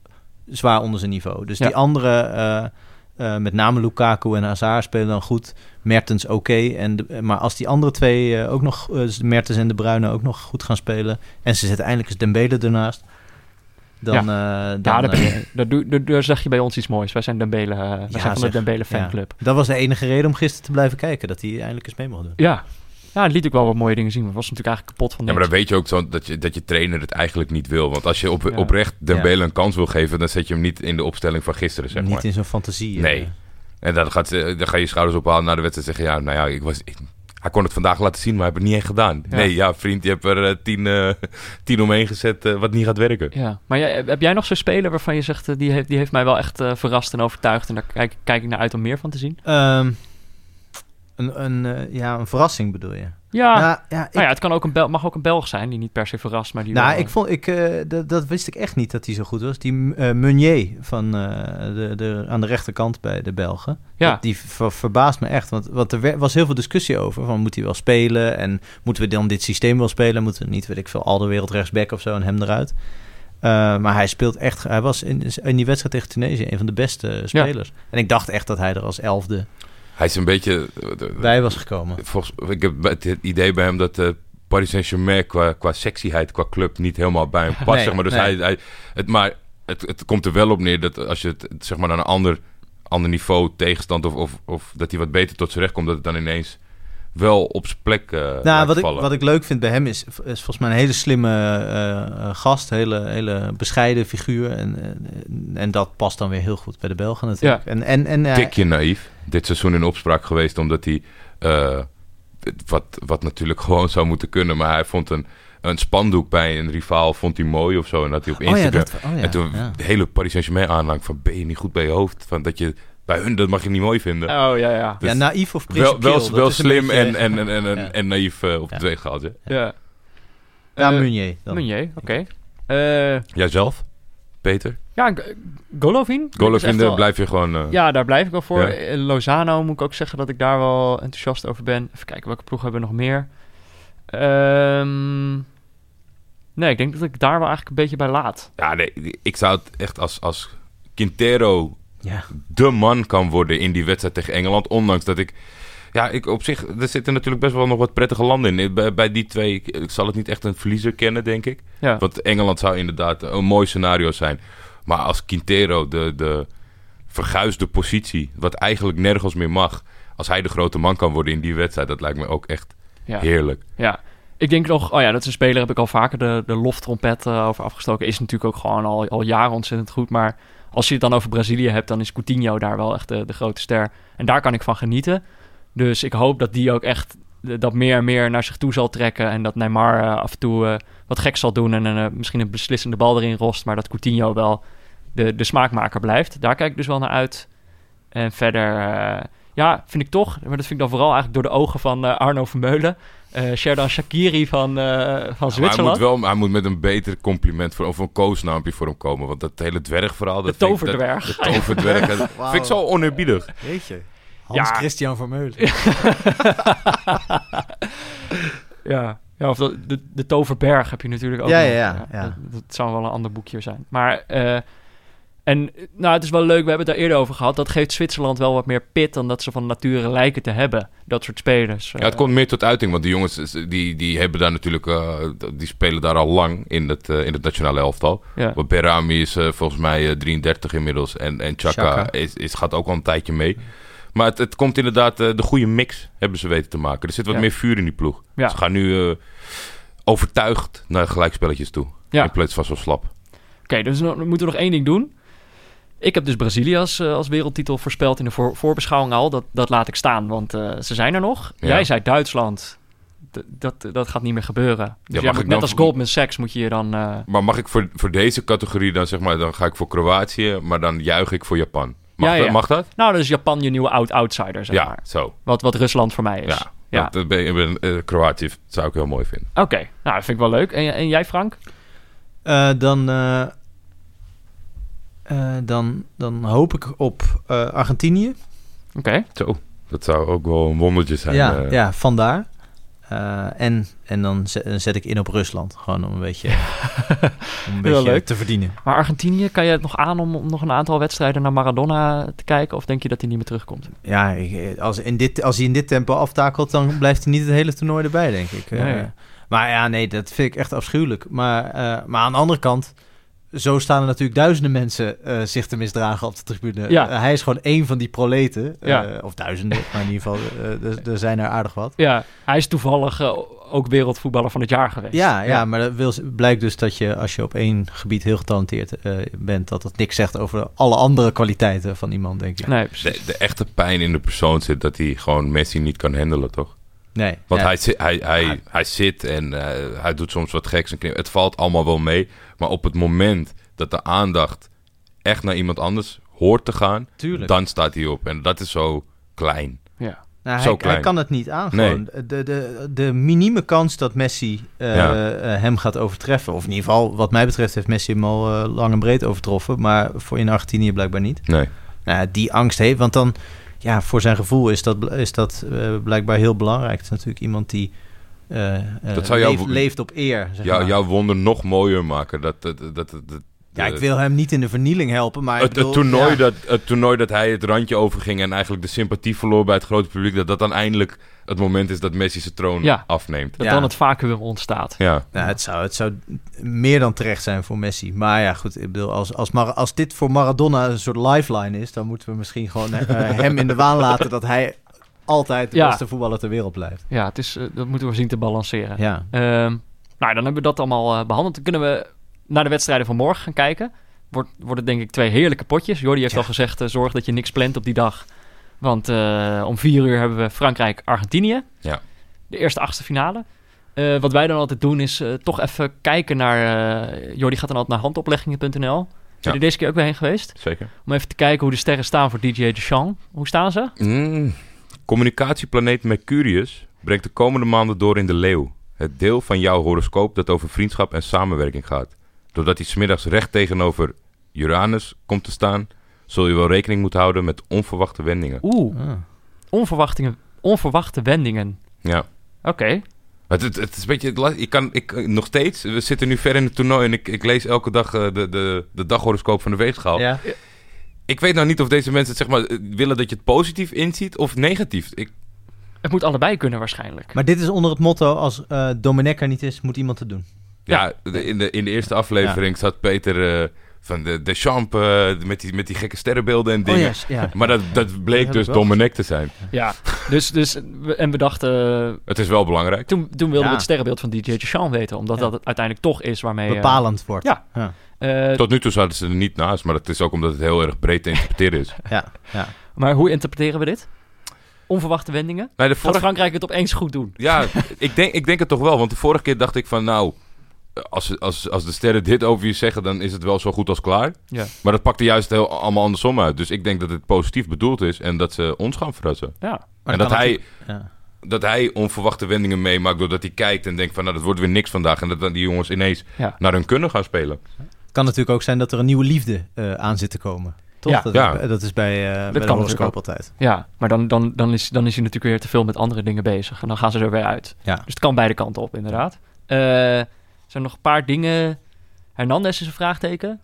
zwaar onder zijn niveau. Dus Ja. die andere, eh, met name Lukaku en Hazard, spelen dan goed. Mertens oké. En de- maar als die andere twee eh, ook nog, eh, Mertens en de Bruyne ook nog goed gaan spelen... en ze zetten eindelijk eens Dembele ernaast... dan... eh, dan ja, daar, daar, zeg je bij ons iets moois. Wij zijn, Dembele, wij zijn van de zeg. Dembele ja. fanclub. Dat was de enige reden om gisteren te blijven kijken... dat hij eindelijk eens mee mocht doen. Ja. Ja, het liet ook wel wat mooie dingen zien. Maar was natuurlijk eigenlijk kapot van Ja, maar dan weet je ook zo dat je, dat je trainer het eigenlijk niet wil. Want als je op, Ja. oprecht Dembele een kans wil geven, dan zet je hem niet in de opstelling van gisteren, zeg Niet maar. in zo'n fantasie. eh. Nee. En dan, gaat, ze- dan ga je je schouders ophalen na de wedstrijd en zeggen... Ja, nou ja, ik was, ik- hij kon het vandaag laten zien, maar hij heeft het niet echt gedaan. Ja. Nee, ja, vriend, je hebt er eh, tien, eh, tien omheen gezet eh, wat niet gaat werken. Ja, maar jij, heb jij nog zo'n speler waarvan je zegt... eh, die, heeft, die heeft mij wel echt eh, verrast en overtuigd... en daar kijk, kijk ik naar uit om meer van te zien? Ehm, een, een, eh, ja, een verrassing bedoel je? Ja, ja, ja, ik, nou ja het kan ook een Bel, mag ook een Belg zijn... die niet per se verrast, maar die nou, wel, ik vond, ik, eh, dat, dat wist ik echt niet dat hij zo goed was. Die eh, Meunier van, eh, de, de, aan de rechterkant bij de Belgen. Ja. Dat, die ver- verbaast me echt. Want, want er was heel veel discussie over. Van, moet hij wel spelen? En moeten we dan dit systeem wel spelen? Moeten we niet, weet ik veel, al de wereld rechtsback of zo en hem eruit? Eh, maar hij speelt echt... Hij was in, in die wedstrijd tegen Tunesië een van de beste spelers. En ik dacht echt dat hij er als elfde Hij is een beetje... eh, de- bij was gekomen. Volgens, ik heb het idee bij hem dat eh Paris Saint-Germain qua, qua sexyheid, qua club niet helemaal bij hem past. Nee, zeg maar. Dus nee. hij, hij, het, maar het, het komt er wel op neer dat als je het zeg maar, naar een ander, ander niveau tegenstand of, of, of dat hij wat beter tot zijn recht komt, dat het dan ineens wel op zijn plek eh Nou, wat ik, wat ik leuk vind bij hem is, is volgens mij een hele slimme eh, eh, gast. Hele, hele bescheiden figuur. En, en, en dat past dan weer heel goed bij de Belgen natuurlijk. En, en, en, eh, Tikje naïef. Dit seizoen in opspraak geweest omdat hij... wat, wat natuurlijk gewoon zou moeten kunnen. Maar hij vond een, een spandoek bij een rivaal vond hij mooi of zo. En dat hij op oh ja, Instagram... dat, oh ja, en toen ja. de hele Paris Saint-Germain aanhang van... ben je niet goed bij je hoofd? Van dat je... Bij hun, dat mag je niet mooi vinden. Oh, ja, ja. Dus ja, naïef of principieel. wel, wel slim beetje- en, en, en, en, en, Ja. en naïef eh, op Ja. twee gehaald. Hè? Ja, Ja, Meunier dan. Meunier, oké. Eh, Jijzelf? Peter? ja, Golovin. Golovin, daar wel- blijf je gewoon... Ja, daar blijf ik wel voor. Ja. Lozano moet ik ook zeggen dat ik daar wel enthousiast over ben. Even kijken, welke ploeg hebben we nog meer? Ehm, nee, ik denk dat ik daar wel eigenlijk een beetje bij laat. ja, nee, ik zou het echt als, als Quintero Ja. de man kan worden in die wedstrijd tegen Engeland. Ondanks dat ik... Ja, ik op zich... Er zitten natuurlijk best wel nog wat prettige landen in. Bij, bij die twee... Ik, ik zal het niet echt een verliezer kennen, denk ik. Ja, Want Engeland zou inderdaad een mooi scenario zijn. Maar als Quintero de, de verguisde positie... wat eigenlijk nergens meer mag... als hij de grote man kan worden in die wedstrijd... dat lijkt me ook echt ja, heerlijk. ja. Ik denk nog, oh ja, dat is een speler, heb ik al vaker de, de loftrompet eh, over afgestoken. Is natuurlijk ook gewoon al, al jaren ontzettend goed. Maar als je het dan over Brazilië hebt, dan is Coutinho daar wel echt de, de grote ster. En daar kan ik van genieten. Dus ik hoop dat die ook echt dat meer en meer naar zich toe zal trekken. En dat Neymar eh, af en toe eh, wat gek zal doen en misschien een beslissende bal erin rost. Maar dat Coutinho wel de, de smaakmaker blijft. Daar kijk ik dus wel naar uit. En verder, ja, vind ik toch, maar dat vind ik dan vooral eigenlijk door de ogen van eh, Arno Vermeulen. eh Sherdan Shakiri van, eh, van Maar hij Zwitserland. moet, wel, hij moet met een beter compliment voor, of een koosnaampje voor hem komen. Want dat hele dwergverhaal... Dat De vind ik- dat- toverdwerg. De toverdwerg. dat vind ik zo oneerbiedig. Jeetje. Ja. Hans Christian Vermeulen. Ja, ja of de, de, de Toverberg heb je natuurlijk ook Ja, nog. ja, ja, ja. Dat, dat zou wel een ander boekje zijn. Maar, eh, en nou, het is wel leuk, we hebben het daar eerder over gehad. Dat geeft Zwitserland wel wat meer pit dan dat ze van nature lijken te hebben. Dat soort spelers. Ja, het komt meer tot uiting, want die jongens die, die hebben daar natuurlijk, eh, die spelen daar al lang in het, eh, in het nationale elftal. Ja. Want Berami is eh, volgens mij eh, 33 inmiddels en, en Chaka. Is, is, gaat ook al een tijdje mee. Maar het, het komt inderdaad, eh, de goede mix hebben ze weten te maken. Er zit wat Ja. meer vuur in die ploeg. Ja. Ze gaan nu eh, overtuigd naar gelijkspelletjes toe. Ja. In plaats van zo slap. Oké, dus dan moeten we nog één ding doen. Ik heb dus Brazilië als, eh, als wereldtitel voorspeld in de voor, voorbeschouwing al. Dat, dat laat ik staan, want eh, ze zijn er nog. Ja. Jij zei Duitsland. D- dat, dat gaat niet meer gebeuren. Dus mag ik net dan als voor- Goldman Sachs moet je je dan... eh, Maar mag ik voor, voor deze categorie dan zeg maar, dan ga ik voor Kroatië, maar dan juich ik voor Japan. Mag, Ja, dat, mag dat? nou, dat is Japan je nieuwe oud-outsider, zeg ja, maar. zo. Wat, wat Rusland voor mij is. Ja, Ja. Dat, dat ben, ik ben, Kroatië zou ik heel mooi vinden. Oké, nou, dat vind ik wel leuk. En, en jij, Frank? Eh, dan, eh, dan, dan hoop ik op eh, Argentinië. Oké. Zo, dat zou ook wel een wondertje zijn. ja, eh. ja, vandaar. Eh, en en dan, zet, dan zet ik in op Rusland. Gewoon om een beetje, om een beetje leuk. te verdienen. Maar Argentinië, kan je het nog aan om, om nog een aantal wedstrijden naar Maradona te kijken? Of denk je dat hij niet meer terugkomt? Ja, ik, als, in dit, als hij in dit tempo aftakelt, dan blijft hij niet het hele toernooi erbij, denk ik. Nee. maar ja, nee, dat vind ik echt afschuwelijk. Maar, eh, maar aan de andere kant, zo staan er natuurlijk duizenden mensen eh, zich te misdragen op de tribune. Ja. Eh, hij is gewoon één van die proleten. eh. Of duizenden, maar in ieder geval, er- zijn er aardig wat. Ja, hij is toevallig ook wereldvoetballer van het jaar geweest. Ja, ja, maar dat wil, blijkt dus dat je als je op één gebied heel getalenteerd eh, bent, dat dat niks zegt over alle andere kwaliteiten van iemand, denk ik. Nee, precies. De, de echte pijn in de persoon zit dat hij gewoon Messi niet kan handelen, toch? Nee. Want hij, zit- hij, hij, hij zit en eh, hij doet soms wat geks en knip. Het valt allemaal wel mee. Maar op het moment dat de aandacht echt naar iemand anders hoort te gaan, Tuurlijk. dan staat hij op. En dat is zo klein. Ja. Nou, Zo hij, kan het niet aan. Nee. De, de, de minieme kans dat Messi eh, Ja. eh, hem gaat overtreffen. Of in ieder geval, wat mij betreft, heeft Messi hem al eh, lang en breed overtroffen. Maar voor in Argentinië blijkbaar niet. Nee. Nou, ja, die angst heeft. Want dan, ja, voor zijn gevoel is dat, is dat blijkbaar heel belangrijk. Het is natuurlijk iemand die Dat zou jou- leeft, leeft op eer. Zeg Jou, maar. jouw wonder nog mooier maken. Dat, dat, dat, dat, dat- ja, ik de- wil hem niet in de vernieling helpen. Maar ik het, het, bedoel, toernooi ja. dat, het toernooi dat hij het randje overging en eigenlijk de sympathie verloor bij het grote publiek, dat dat dan eindelijk het moment is dat Messi zijn troon Ja. afneemt. Dat Ja. dan het vacuüm ontstaat. Ja. Ja, het, zou, het zou meer dan terecht zijn voor Messi. Maar ja, goed, ik bedoel, als, als, Mar- als dit voor Maradona een soort lifeline is, dan moeten we misschien gewoon eh, hem in de waan laten dat hij altijd de Ja. beste voetballer ter wereld blijft. Ja, het is, eh, dat moeten we zien te balanceren. Ja, Ehm, nou, dan hebben we dat allemaal eh, behandeld. Dan kunnen we naar de wedstrijden van morgen gaan kijken. Wordt, worden denk ik twee heerlijke potjes. Jordi heeft Ja. al gezegd, eh, zorg dat je niks plant op die dag. Want eh, om vier uur hebben we Frankrijk-Argentinië. Ja. De eerste achtste finale. Eh, wat wij dan altijd doen is toch even kijken naar... eh Jordi gaat dan altijd naar handopleggingen.nl. Ben je Ja. er deze keer ook weer heen geweest? Zeker. Om even te kijken hoe de sterren staan voor DJ Deschamps. Hoe staan ze? Mm. Communicatieplaneet Mercurius brengt de komende maanden door in de leeuw. Het deel van jouw horoscoop dat over vriendschap en samenwerking gaat. Doordat hij smiddags recht tegenover Uranus komt te staan, zul je wel rekening moeten houden met onverwachte wendingen. Oeh, Ah. onverwachte, onverwachte wendingen. Ja. Oké. Het, het, het is een beetje... Ik kan ik, nog steeds... We zitten nu ver in het toernooi en ik, ik lees elke dag eh, de, de, de daghoroscoop van de weegschaal. ja. Ik weet nou niet of deze mensen het, zeg maar, willen dat je het positief inziet of negatief. Ik, Het moet allebei kunnen waarschijnlijk. Maar dit is onder het motto, als eh Domenech er niet is, moet iemand het doen. Ja, de- in, de, in de eerste aflevering zat Peter eh, van de, de Champ eh, met, die, met die gekke sterrenbeelden en dingen. Oh yes, ja. Maar dat, dat bleek dus Dominic te zijn. Ja, dus, dus we- en we dachten, Het is wel belangrijk. toen, toen wilden Ja. we het sterrenbeeld van DJ Deschamps weten, omdat Ja. dat het uiteindelijk toch is waarmee... Bepalend wordt. ja. Eh, Tot nu toe zaten ze er niet naast, maar dat is ook omdat het heel erg breed te interpreteren is. Ja, ja. maar hoe interpreteren we dit? onverwachte wendingen? Nee, de Gaat vorige, Frankrijk het opeens goed doen? ja, ik denk, ik denk het toch wel. Want de vorige keer dacht ik van, nou, als, als, als de sterren dit over je zeggen, dan is het wel zo goed als klaar. Ja. Maar dat pakte juist heel, allemaal andersom uit. Dus ik denk dat het positief bedoeld is en dat ze ons gaan verrassen. Ja. Maar en dat hij, Ja. dat hij onverwachte wendingen meemaakt doordat hij kijkt en denkt van, nou, dat wordt weer niks vandaag. En dat dan die jongens ineens Ja. naar hun kunnen gaan spelen. Het kan natuurlijk ook zijn dat er een nieuwe liefde eh, aan zit te komen. Toch? Ja. Dat, Ja. Is, bij- dat is bij, eh bij de horoscoop altijd. Ja, maar dan, dan, dan, is, dan is hij natuurlijk weer te veel met andere dingen bezig. En dan gaan ze er weer uit. Ja. Dus het kan beide kanten op, inderdaad. Eh, er zijn nog een paar dingen. Hernandez is een vraagteken.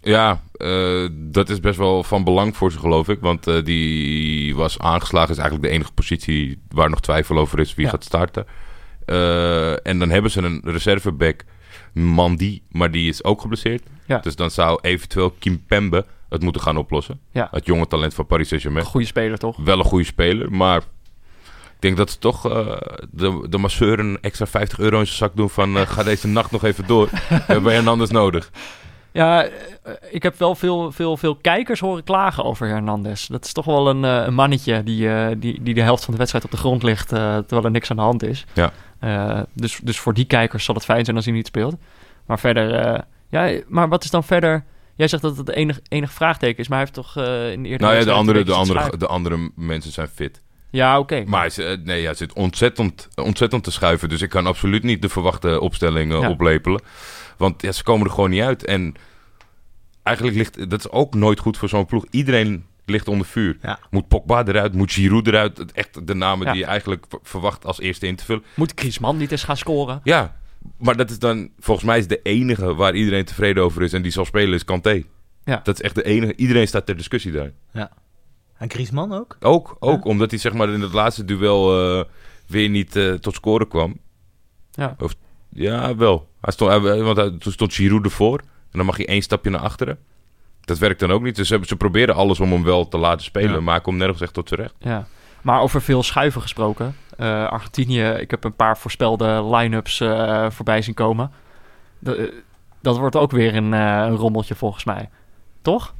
Ja, eh, dat is best wel van belang voor ze, geloof ik. Want eh, die was aangeslagen, is eigenlijk de enige positie waar nog twijfel over is wie Ja. gaat starten. Eh, en dan hebben ze een reserveback, Mandy, maar die is ook geblesseerd. Ja. Dus dan zou eventueel Kimpembe het moeten gaan oplossen. Ja. Het jonge talent van Paris Een Saint-Germain. goede speler, toch? Wel een goede speler, maar ik denk dat ze toch eh, de, de masseur een extra 50 euro in zijn zak doen van... eh, ga deze nacht nog even door. We hebben Hernandez nodig. Ja, eh, ik heb wel veel, veel, veel kijkers horen klagen over Hernandez. Dat is toch wel een, eh, een mannetje die, eh, die, die de helft van de wedstrijd op de grond ligt, terwijl er niks aan de hand is. Ja. Dus, dus voor die kijkers zal het fijn zijn als hij niet speelt. Maar verder, ja, maar wat is dan verder... Jij zegt dat het enig, enig vraagteken is, maar hij heeft toch in de eerste Nou ja, de andere, de, andere, de andere mensen zijn fit. Ja, oké. Maar hij zit, nee, hij zit ontzettend, ontzettend te schuiven. Dus ik kan absoluut niet de verwachte opstelling Ja. oplepelen. Want ja, ze komen er gewoon niet uit. En eigenlijk ligt... Dat is ook nooit goed voor zo'n ploeg. Iedereen ligt onder vuur. Ja. Moet Pogba eruit, moet Giroud eruit. Echt de namen Ja. die je eigenlijk verwacht als eerste in te vullen. Moet Griezmann niet eens gaan scoren? Ja, maar dat is dan... Volgens mij is de enige waar iedereen tevreden over is... en die zal spelen is Kanté. Ja. Dat is echt de enige... Iedereen staat ter discussie daar. En Griezmann ook? Ook, ook omdat hij zeg maar in het laatste duel eh, weer niet eh, tot scoren kwam. Ja. Of, ja, wel. Hij stond, hij- want hij, toen stond Giroud ervoor. En dan mag hij één stapje naar achteren. Dat werkt dan ook niet. Dus ze, ze proberen alles om hem wel te laten spelen. Ja. Maar hij komt nergens echt tot z'n recht. Ja, maar over veel schuiven gesproken. Eh, Argentinië, ik heb een paar voorspelde line-ups eh, voorbij zien komen. De- eh, dat wordt ook weer een, een rommeltje volgens mij. Toch?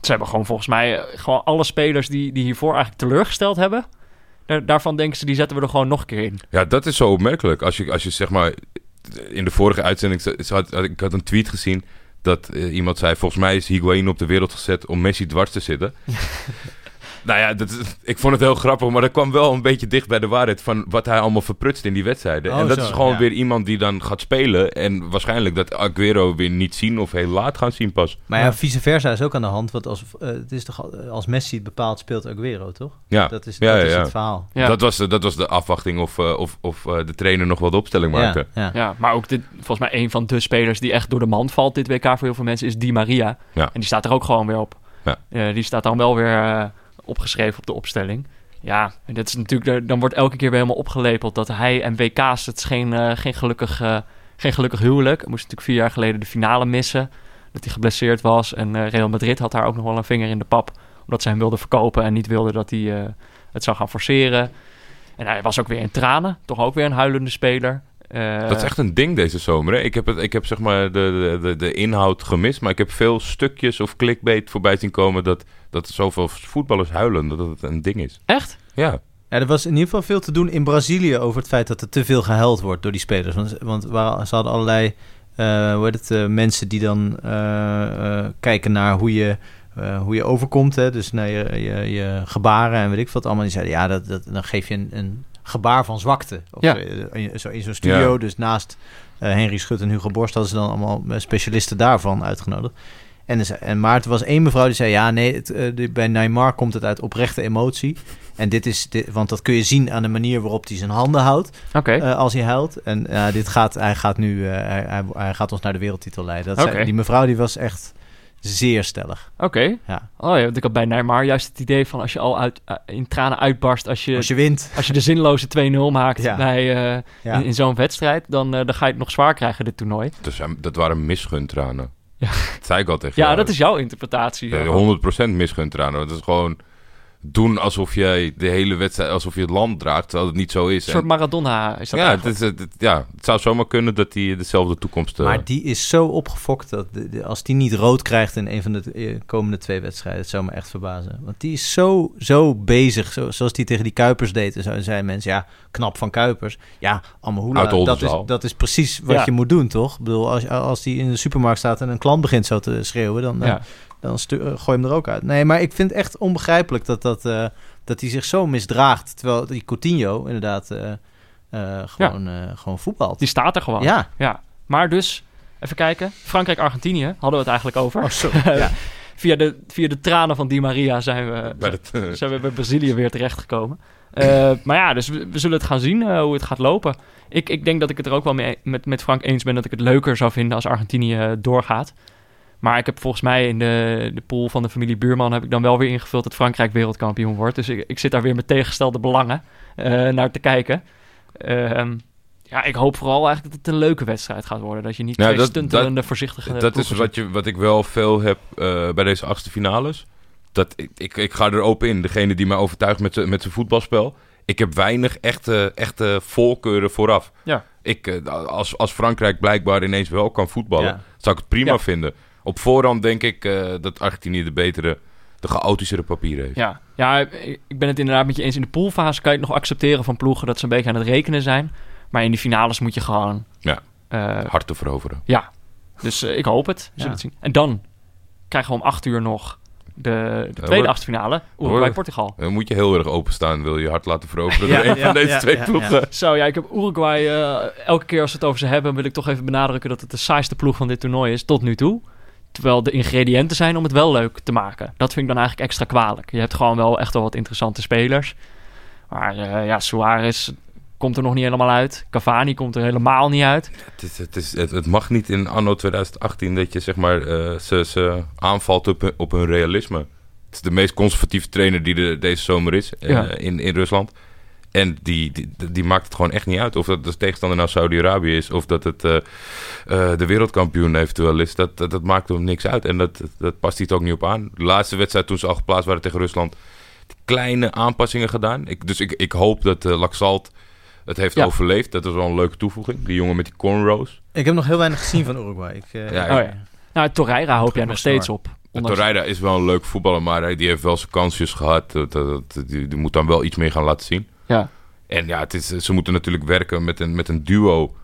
Ze hebben gewoon volgens mij gewoon alle spelers die, die hiervoor eigenlijk teleurgesteld hebben. Daar, daarvan denken ze, die zetten we er gewoon nog een keer in. Ja, dat is zo opmerkelijk. Als je, als je zeg maar... In de vorige uitzending... ze- ze had, had- ik had een tweet gezien... Dat eh, iemand zei... Volgens mij is Higuain op de wereld gezet... om Messi dwars te zitten. nou ja, dat, ik vond het heel grappig... maar dat kwam wel een beetje dicht bij de waarheid... van wat hij allemaal verprutst in die wedstrijden. Oh, en dat zo, is gewoon ja. weer iemand die dan gaat spelen... en waarschijnlijk dat Aguero weer niet zien... of heel laat gaan zien pas. Maar ja, vice versa is ook aan de hand. Want als, eh, het is toch, al- als Messi het bepaalt, speelt Aguero, toch? Ja, Dat is, Ja, dat ja, is ja. het verhaal. Ja, Dat, was de, dat was de afwachting... of, eh, of, of eh, de trainer nog wel de opstelling maakte. Ja, maar ook dit, volgens mij een van de spelers die echt door de mand valt dit WK voor heel veel mensen is Di Maria. Ja. En die staat er ook gewoon weer op. Ja. Eh, die staat dan wel weer eh, opgeschreven op de opstelling. Ja, en dat is natuurlijk, dan wordt elke keer weer helemaal opgelepeld dat hij en WK's, het is geen, eh, geen, gelukkig, eh, geen gelukkig huwelijk. Moest natuurlijk vier jaar geleden de finale missen, dat hij geblesseerd was. En eh, Real Madrid had daar ook nog wel een vinger in de pap, omdat ze hem wilden verkopen en niet wilden dat hij het zou gaan forceren. En hij was ook weer in tranen, toch ook weer een huilende speler. Dat is echt een ding deze zomer. Hè? Ik heb, het, ik heb zeg maar de, de, de, de inhoud gemist. Maar ik heb veel stukjes of clickbait voorbij zien komen. Dat, dat zoveel voetballers huilen. Dat het een ding is. Echt? Ja. Ja, er was in ieder geval veel te doen in Brazilië over het feit dat er te veel gehuild wordt door die spelers. Want, want waar, ze hadden allerlei eh, hoe heet het, eh, mensen die dan eh, eh, kijken naar hoe je, eh, hoe je overkomt. Hè? Dus naar je, je, je gebaren en weet ik wat allemaal. Die zeiden, ja, dat, dat, dan geef je een, een gebaar van zwakte. Of Ja. zo, in, zo in zo'n studio, Ja. dus naast Henry Schut en Hugo Borst hadden ze dan allemaal specialisten daarvan uitgenodigd. En, en maar er was één mevrouw die zei: Ja, nee, het, eh, bij Neymar komt het uit oprechte emotie. En dit is, dit, want dat kun je zien aan de manier waarop hij zijn handen houdt Oké. eh, als hij huilt. En ja, dit gaat, hij gaat nu, eh, hij, hij, gaat ons naar de wereldtitel leiden. Dat zei- die mevrouw die was echt zeer stellig. Oké. Ja. Oh ja, want ik had bij Neymar juist het idee van als je al uit, in tranen uitbarst als je, Als je wint. als je de zinloze 2-0 maakt Ja. bij, eh, Ja. in, in zo'n wedstrijd, dan, dan ga je het nog zwaar krijgen, dit toernooi. Dus, dat waren misguntranen. Ja. Dat zei ik al tegen Ja, jou. dat is jouw interpretatie. Eh, 100% misguntranen. Want het is gewoon... doen alsof jij de hele wedstrijd, alsof je het land draagt, terwijl het niet zo is. Een soort En- Maradona is dat ja, het, is, het, het- ja, het zou zomaar kunnen dat hij dezelfde toekomst... eh, Maar die is zo opgefokt dat de- de- als die niet rood krijgt in een van de eh, komende twee wedstrijden, het zou me echt verbazen. Want die is zo, zo bezig, zo, zoals die tegen die Kuipers deed. En zo zeiden mensen, ja, knap van Kuipers. Ja, Amahula, Uit dat is, dat is precies wat Ja. je moet doen, toch? Ik bedoel, als, als die in de supermarkt staat en een klant begint zo te schreeuwen, dan, eh, Ja. Dan eh, gooi je hem er ook uit. Nee, maar ik vind het echt onbegrijpelijk dat, dat, eh, dat hij zich zo misdraagt. Terwijl die Coutinho inderdaad eh, eh, gewoon, eh, gewoon voetbalt. Die staat er gewoon. ja. Ja. Maar dus, even kijken. Frankrijk-Argentinië hadden we het eigenlijk over. Oh, zo. ja. via, de, via de tranen van Di Maria zijn we, bij het, zijn we bij Brazilië weer terechtgekomen. Eh maar ja, dus we, we zullen het gaan zien hoe het gaat lopen. Ik, ik denk dat ik het er ook wel mee, met, met Frank eens ben dat ik het leuker zou vinden als Argentinië doorgaat. Maar ik heb volgens mij in de, de pool van de familie Buurman heb ik dan wel weer ingevuld dat Frankrijk wereldkampioen wordt. Dus ik, ik zit daar weer met tegengestelde belangen eh, naar te kijken. Ehm, ja, ik hoop vooral eigenlijk dat het een leuke wedstrijd gaat worden. Dat je niet Nou, twee dat- stuntelende, voorzichtige dat is wat, je, wat ik wel veel heb eh, bij deze achtste finales. Dat ik, ik, ik ga er open in. Degene die mij overtuigt met zijn met zijn voetbalspel. Ik heb weinig echte, echte voorkeuren vooraf. Ja. Ik, eh, als, als Frankrijk blijkbaar ineens wel kan voetballen, Ja. zou ik het prima Ja. vinden. Op voorhand denk ik eh, dat Argentinië de betere, de chaotischere papieren heeft. Ja, ja, ik ben het inderdaad met je eens. In de poolfase kan je het nog accepteren van ploegen dat ze een beetje aan het rekenen zijn. Maar in die finales moet je gewoon... Ja. eh, Hard te veroveren. ja, dus eh, ik hoop het. Zullen Ja. het zien. En dan krijgen we om acht uur nog de, de tweede hoor. achtste finale. Hoor. Uruguay-Portugal. Dan moet je heel erg openstaan, wil je hard laten veroveren Ja, door een ja, van deze ja, twee ja, ploegen. Zo, ja, ik heb Uruguay... eh, elke keer als we het over ze hebben, wil ik toch even benadrukken... dat het de saaiste ploeg van dit toernooi is tot nu toe. Terwijl de ingrediënten zijn om het wel leuk te maken. Dat vind ik dan eigenlijk extra kwalijk. Je hebt gewoon wel echt wel wat interessante spelers. Maar eh, ja, Suarez komt er nog niet helemaal uit. Cavani komt er helemaal niet uit. Het, is, het, is, het, het mag niet in anno 2018 dat je zeg maar eh, ze, ze aanvalt op, hun- op hun realisme. Het is de meest conservatieve trainer die er deze zomer is eh, Ja. in, in Rusland. En die, die, die maakt het gewoon echt niet uit. Of dat de tegenstander nou Saudi-Arabië is, of dat het eh, eh, de wereldkampioen eventueel is. Dat, dat, dat maakt hem niks uit. En dat, dat past hij het ook niet op aan. De laatste wedstrijd toen ze al geplaatst waren tegen Rusland, kleine aanpassingen gedaan. Ik, dus ik, ik hoop dat eh Laxalt het heeft Ja. overleefd. Dat is wel een leuke toevoeging. Die jongen met die cornrows. Ik heb nog heel weinig gezien van Uruguay. Ik, eh, Ja, Oh ja. Nou, Torreira hoop jij nog steeds op. Ondanks- Torreira is wel een leuk voetballer, maar hij, die heeft wel zijn kansjes gehad. Dat, dat- dat- die, die moet dan wel iets meer gaan laten zien. Ja. En ja, het is, ze moeten natuurlijk werken met een, met een duo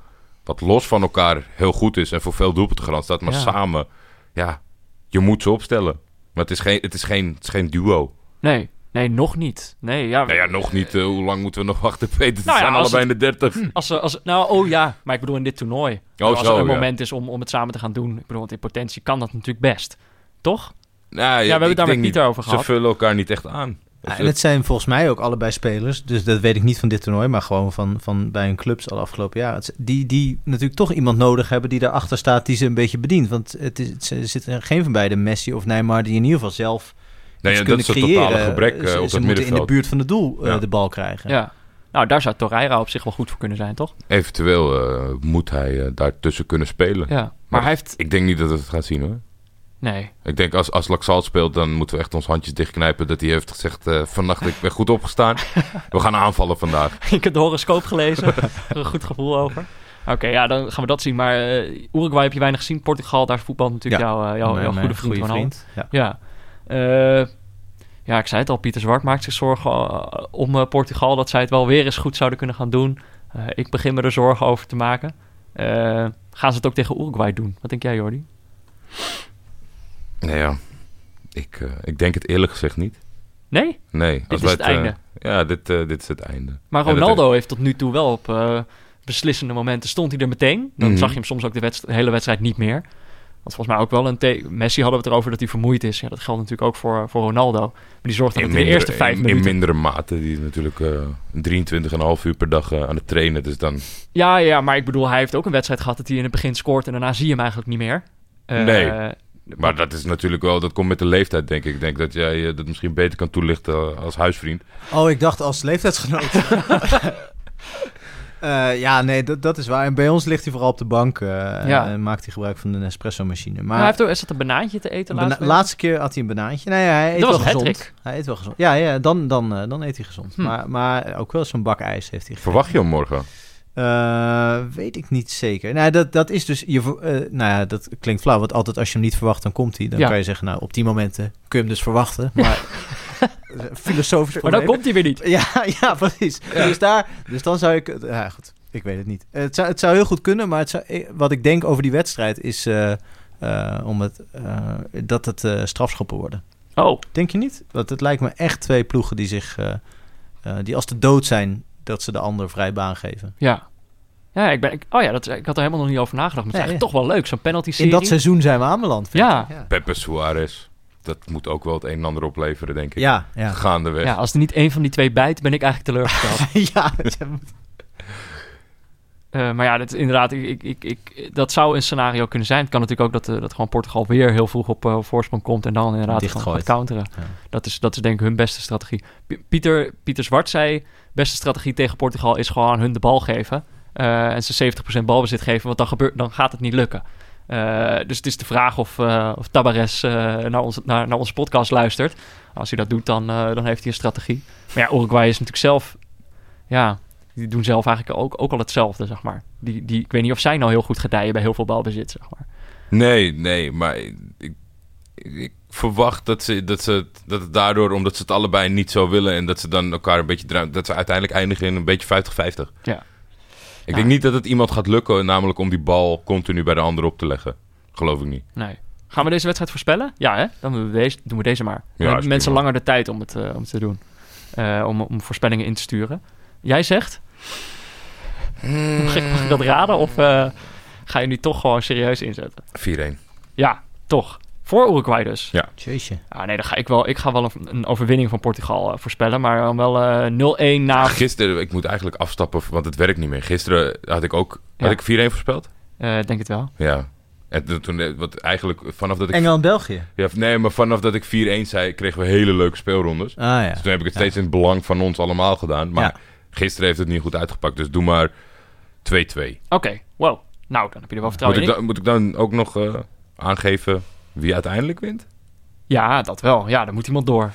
wat los van elkaar heel goed is en voor veel doelpunten garant staat. Maar Ja. samen, ja, je moet ze opstellen. Maar het is geen, het is geen, het is geen duo. Nee, nee, nog niet. Nee, ja. Nou ja, nog niet. eh, hoe lang moeten we nog wachten, Peter? Ze Nou ja, zijn als allebei in de dertig. Als ze, als, nou, oh ja, maar ik bedoel in dit toernooi. als zo, er een ja. moment is om, om het samen te gaan doen. Ik bedoel, want in potentie kan dat natuurlijk best. Toch? Nou, ja, we hebben het daar met Pieter over Ze gehad. vullen elkaar niet echt aan. Ja, en het zijn volgens mij ook allebei spelers, dus dat weet ik niet van dit toernooi, maar gewoon van, van bij hun clubs al afgelopen jaar. Die, die natuurlijk toch iemand nodig hebben die daarachter staat, die ze een beetje bedient. Want het is, het- er zit er geen van beiden, Messi of Neymar, die in ieder geval zelf Nee, iets ja, dat kunnen is een totale creëren. gebrek eh, Ze- op ze het moeten in de buurt van het doel eh, Ja. de bal krijgen. Ja. Nou, daar zou Torreira op zich wel goed voor kunnen zijn, toch? Eventueel eh, moet hij daartussen kunnen spelen. Ja. Maar Maar- hij heeft... Ik denk niet dat we het gaan zien hoor. Nee. Ik denk als, als Laxalt speelt, dan moeten we echt ons handjes dichtknijpen. Dat hij heeft gezegd: eh, Vannacht, ik ben goed opgestaan. We gaan aanvallen vandaag. ik heb de horoscoop gelezen. er een goed gevoel over. Oké, ja, dan gaan we dat zien. Maar eh, Uruguay heb je weinig gezien. Portugal, daar voetbalt natuurlijk Ja. jouw, eh, goede vriend. goede Ronaldo. Ja. Ja. Eh, ja, ik zei het al. Pieter Zwart maakt zich zorgen om eh, Portugal. Dat zij het wel weer eens goed zouden kunnen gaan doen. Eh, ik begin me er zorgen over te maken. Eh, gaan ze het ook tegen Uruguay doen? Wat denk jij, Jordi? Nee, ja. Ik, eh, ik denk het eerlijk gezegd niet. Nee? Nee. is wij het einde. ja, dit, eh, dit is het einde. Maar Ronaldo heeft tot nu toe wel op eh, beslissende momenten stond hij er meteen. Dan Mhm. zag je hem soms ook de, wedst- de hele wedstrijd niet meer. Want volgens mij ook wel een Messi hadden we het erover dat hij vermoeid is. Ja, dat geldt natuurlijk ook voor, voor Ronaldo. Maar die zorgt dat In, de eerste vijf in, in minuten... mindere mate. Die is natuurlijk eh 23,5 uur per dag eh, aan het trainen. Dus dan... Ja, ja, maar ik bedoel, hij heeft ook een wedstrijd gehad dat hij in het begin scoort en daarna zie je hem eigenlijk niet meer. Eh, Nee. Maar dat is natuurlijk wel... Dat komt met de leeftijd, denk ik. Ik denk dat jij eh, dat misschien beter kan toelichten eh, als huisvriend. Oh, ik dacht als leeftijdsgenoot. Eh, ja, nee, dat, dat is waar. En bij ons ligt hij vooral op de bank. Ja. En maakt hij gebruik van de Nespresso-machine. Maar Maar hij heeft ook, is dat een banaantje te eten bana- laatst? laatste keer had hij een banaantje. Nee, hij eet Dat wel was gezond. hat-trick. Hij eet wel gezond. Ja, ja dan, dan, dan eet hij gezond. Hm. Maar, maar ook wel zo'n bak ijs heeft hij gegeten. Verwacht je hem morgen? Eh, weet ik niet zeker. Nou, dat, dat is dus... Je, eh, nou ja, dat klinkt flauw. Want altijd als je hem niet verwacht, dan komt hij. Dan Ja. kan je zeggen, nou, op die momenten kun je hem dus verwachten. Maar filosofisch Maar dan komt hij weer niet. Ja, ja, precies. Dus, daar, dus dan zou ik... Ja, goed. Ik weet het niet. Eh, Het zou, het zou heel goed kunnen, maar het zou, eh, wat ik denk over die wedstrijd is... eh, eh, om het, eh, dat het eh, strafschoppen worden. Oh, Denk je niet? Want het lijkt me echt twee ploegen die zich... eh, eh, die als de dood zijn, dat ze de ander vrij baan geven. ja. Ja, ik, ben, ik, oh ja, dat, ik had er helemaal nog niet over nagedacht. Maar het is Ja, eigenlijk toch wel leuk, zo'n penalty In dat seizoen zijn we aanbeland. Ja. Ja. Pepe Suarez. Dat moet ook wel het een en ander opleveren, denk ik. Ja, ja. Gaandeweg. Ja, als er niet één van die twee bijt, ben ik eigenlijk teleurgesteld. ja, Eh, maar ja, dat, is inderdaad, ik, ik, ik, dat zou een scenario kunnen zijn. Het kan natuurlijk ook dat, eh, dat gewoon Portugal weer heel vroeg op eh, voorsprong komt en dan inderdaad gewoon Dichtgooit. gaat counteren. Ja. Dat, is, dat is denk ik hun beste strategie. P- Pieter, Pieter Zwart zei, beste strategie tegen Portugal is gewoon hun de bal geven. eh, en ze 70% balbezit geven, want dan, gebeurt, dan gaat het niet lukken. Eh, dus het is de vraag of, eh of Tabares naar, ons, naar, naar onze podcast luistert. Als hij dat doet, dan, dan heeft hij een strategie. Maar ja, Uruguay is natuurlijk zelf... Ja, die doen zelf eigenlijk ook, ook al hetzelfde, zeg maar. Die, die, ik weet niet of zij nou heel goed gedijen bij heel veel balbezit, zeg maar. Nee, nee, maar ik, ik verwacht dat ze, dat ze dat het daardoor, omdat ze het allebei niet zo willen en dat ze dan elkaar een beetje dat ze uiteindelijk eindigen in een beetje 50-50. Ja. Ik denk niet dat het iemand gaat lukken, namelijk om die bal continu bij de ander op te leggen. Geloof ik niet. Nee. Gaan we deze wedstrijd voorspellen? Ja, hè? Dan doen we deze, doen we deze maar. Dan hebben mensen langer de tijd om het, eh, om het te doen. Eh, om, om voorspellingen in te sturen. Jij zegt? Mag, ik, mag ik dat raden? Of eh, ga je nu toch gewoon serieus inzetten? 4-1. Ja, toch. Voor Uruguay dus. Jeetje. Ah, nee, dan ga ik wel. Ik ga wel een, een overwinning van Portugal eh, voorspellen. Maar dan wel eh 0-1 na. Gisteren, ik moet eigenlijk afstappen, want het werkt niet meer. Gisteren had ik ook, Ja. had ik 4-1 voorspeld? eh, denk het wel. Ja. En toen- wat eigenlijk, vanaf dat ik... Engeland-België. Ja, nee, maar vanaf dat ik 4-1 zei, kregen we hele leuke speelrondes. Ah ja. Dus toen heb ik het steeds in het belang van ons allemaal gedaan. Maar Ja. gisteren heeft het niet goed uitgepakt, dus doe maar 2-2. Oké, wow. Nou, dan heb je er wel Moet, vertrouwen ik in. dan- moet ik dan ook nog eh, aangeven wie uiteindelijk wint? Ja, dat wel. Ja, dan moet iemand door.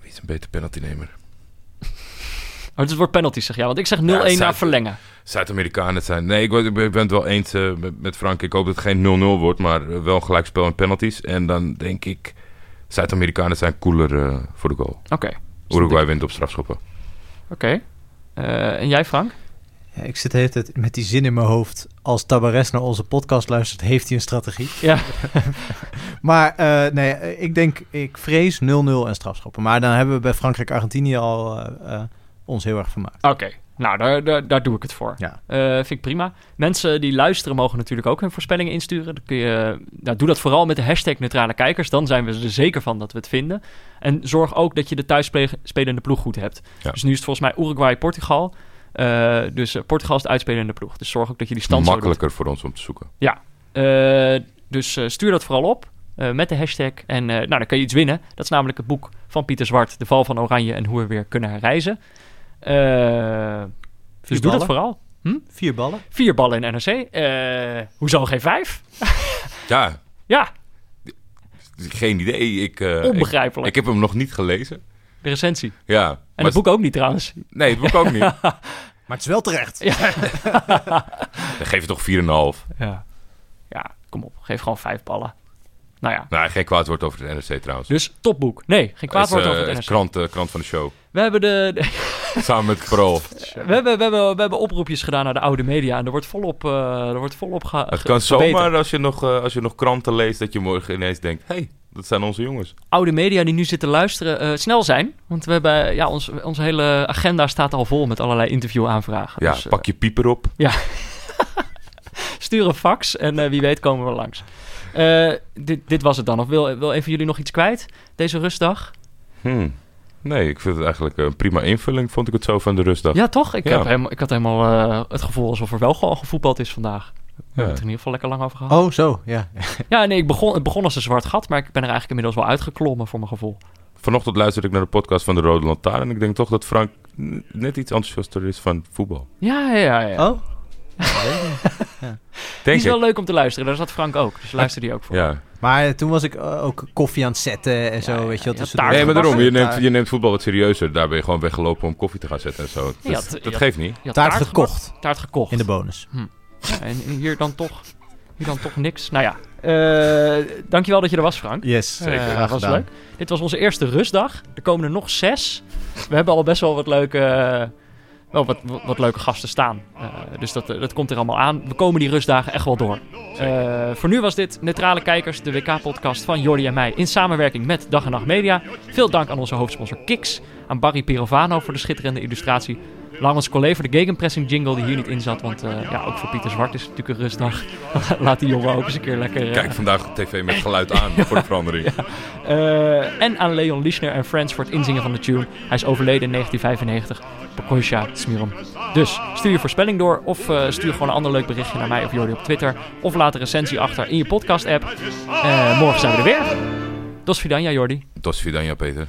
Wie is een beter penaltynemer? Oh, dus het wordt penalty, zeg jij. Want ik zeg 0-1 Ja, na verlengen. Zuid-Amerikanen zijn. Nee, ik, ben- ik het wel eens eh, met, Frank. Ik hoop dat het geen 0-0 wordt, maar eh, wel een gelijkspel en penalties. En dan denk ik, Zuid-Amerikanen zijn cooler eh, voor de goal. Oké. Uruguay wint op strafschoppen. Oké. Eh, en jij, Frank? Ja, ik zit de hele tijd met die zin in mijn hoofd. Als Tabares naar onze podcast luistert, heeft hij een strategie. Ja. Maar eh, nee, eh, ik denk, ik vrees 0-0 en strafschoppen. Maar dan hebben we bij Frankrijk-Argentinië al eh, eh, ons heel erg vermaakt. Oké. Nou, daar, daar, daar doe ik het voor. Ja. Eh, vind ik prima. Mensen die luisteren mogen natuurlijk ook hun voorspellingen insturen. Dan kun je, nou, doe dat vooral met de hashtag neutrale kijkers. Dan zijn we er zeker van dat we het vinden. En zorg ook dat je de thuisspelende ploeg goed hebt. Ja. Dus nu is het volgens mij Uruguay-Portugal. Eh, dus eh, Portugal is de uitspelende ploeg. Dus zorg ook dat je die stand. Makkelijker voor ons om te zoeken. Eh, dus eh, stuur dat vooral op eh, met de hashtag. En eh, nou, dan kan je iets winnen. Dat is namelijk het boek van Pieter Zwart, De Val van Oranje en hoe we weer kunnen herreizen. Eh, dus doe dat vooral. Vier ballen. Vier ballen in NRC. Eh hoezo geen vijf? Ja, Ja, geen idee. Ik, eh, ik, onbegrijpelijk. ik heb hem nog niet gelezen. De recensie. Ja. En het boek ook niet trouwens. Nee, het boek ook niet. Maar het is wel terecht. Dan geef het toch 4,5. Ja. ja, kom op. Geef gewoon vijf ballen. Nou ja, Nou, geen kwaad woord over het NRC trouwens. dus topboek. Nee, geen kwaad Is, woord eh, over het is NRC. krant, eh, krant van de show. We hebben de, Samen met Pro. we, hebben, we, hebben, we hebben oproepjes gedaan naar de oude media. En er wordt volop, eh er wordt volop ge, Het kan zomaar als je, nog, eh, als je nog kranten leest dat je morgen ineens denkt... hé, hey, dat zijn onze jongens. oude media die nu zitten luisteren, eh, snel zijn. Want we hebben, ja, ons, onze hele agenda staat al vol met allerlei interviewaanvragen. Ja, Dus, pak je pieper op. stuur een fax en wie weet komen we langs. Dit, dit was het dan. Of wil, wil een van jullie nog iets kwijt deze rustdag? Hmm. Nee, ik vind het eigenlijk een prima invulling, vond ik het zo van de rustdag. Ja, toch? Ik, Ja. Heb helemaal, ik had helemaal eh, het gevoel alsof er wel gewoon gevoetbald is vandaag. We Ja. hebben het er in ieder geval lekker lang over gehad. Oh, zo. Ja. Ja, nee, ik begon, het begon als een zwart gat, maar ik ben er eigenlijk inmiddels wel uitgeklommen voor mijn gevoel. Vanochtend luisterde ik naar de podcast van de Rode Lantaarn... en ik denk toch dat Frank net iets enthousiaster is van voetbal. Ja, ja, ja. ja. Oh? die Denk is wel ik. leuk om te luisteren. Daar zat Frank ook. Dus luister die ook voor. Ja. Maar toen was ik eh, ook koffie aan het zetten en zo, Ja, ja, weet je ja, taart Nee, maar daarom. Je neemt, je neemt voetbal wat serieuzer. Daar ben je gewoon weggelopen om koffie te gaan zetten en zo. Dat, Je had- je dat had- geeft niet. Je had Taart gekocht Taart gekocht. in de bonus. Ja, en hier dan toch, hier dan toch niks. Nou ja, eh, dankjewel dat je er was, Frank. Yes, Zeker. Eh, Graag was gedaan. leuk. Dit was onze eerste rustdag. Er komen er nog zes. We hebben al best wel wat leuke, eh, wel wat, wat, leuke gasten staan. Eh, dus dat, eh, dat komt er allemaal aan. We komen die rustdagen echt wel door. Eh, voor nu was dit Neutrale Kijkers, de WK-podcast van Jordi en mij in samenwerking met Dag en Nacht Media. Veel dank aan onze hoofdsponsor Kiks, aan Barry Pirovano voor de schitterende illustratie. Laurens Collet voor de gegenpressing jingle die hier niet in zat. Want eh, ja, ook voor Pieter Zwart is het natuurlijk een rustdag. Laat die jongen ook eens een keer lekker... eh, Kijk vandaag op tv met geluid aan voor de verandering. eh, en aan Leon Lischner en Friends voor het inzingen van de tune. Hij is overleden in 1995. Pokosja Smiron. Dus stuur je voorspelling door of stuur gewoon een ander leuk berichtje naar mij of Jordi op Twitter. Of laat een recensie achter in je podcast app. Morgen zijn we er weer. Dos Vidania Jordi. Tot Vidania, Peter.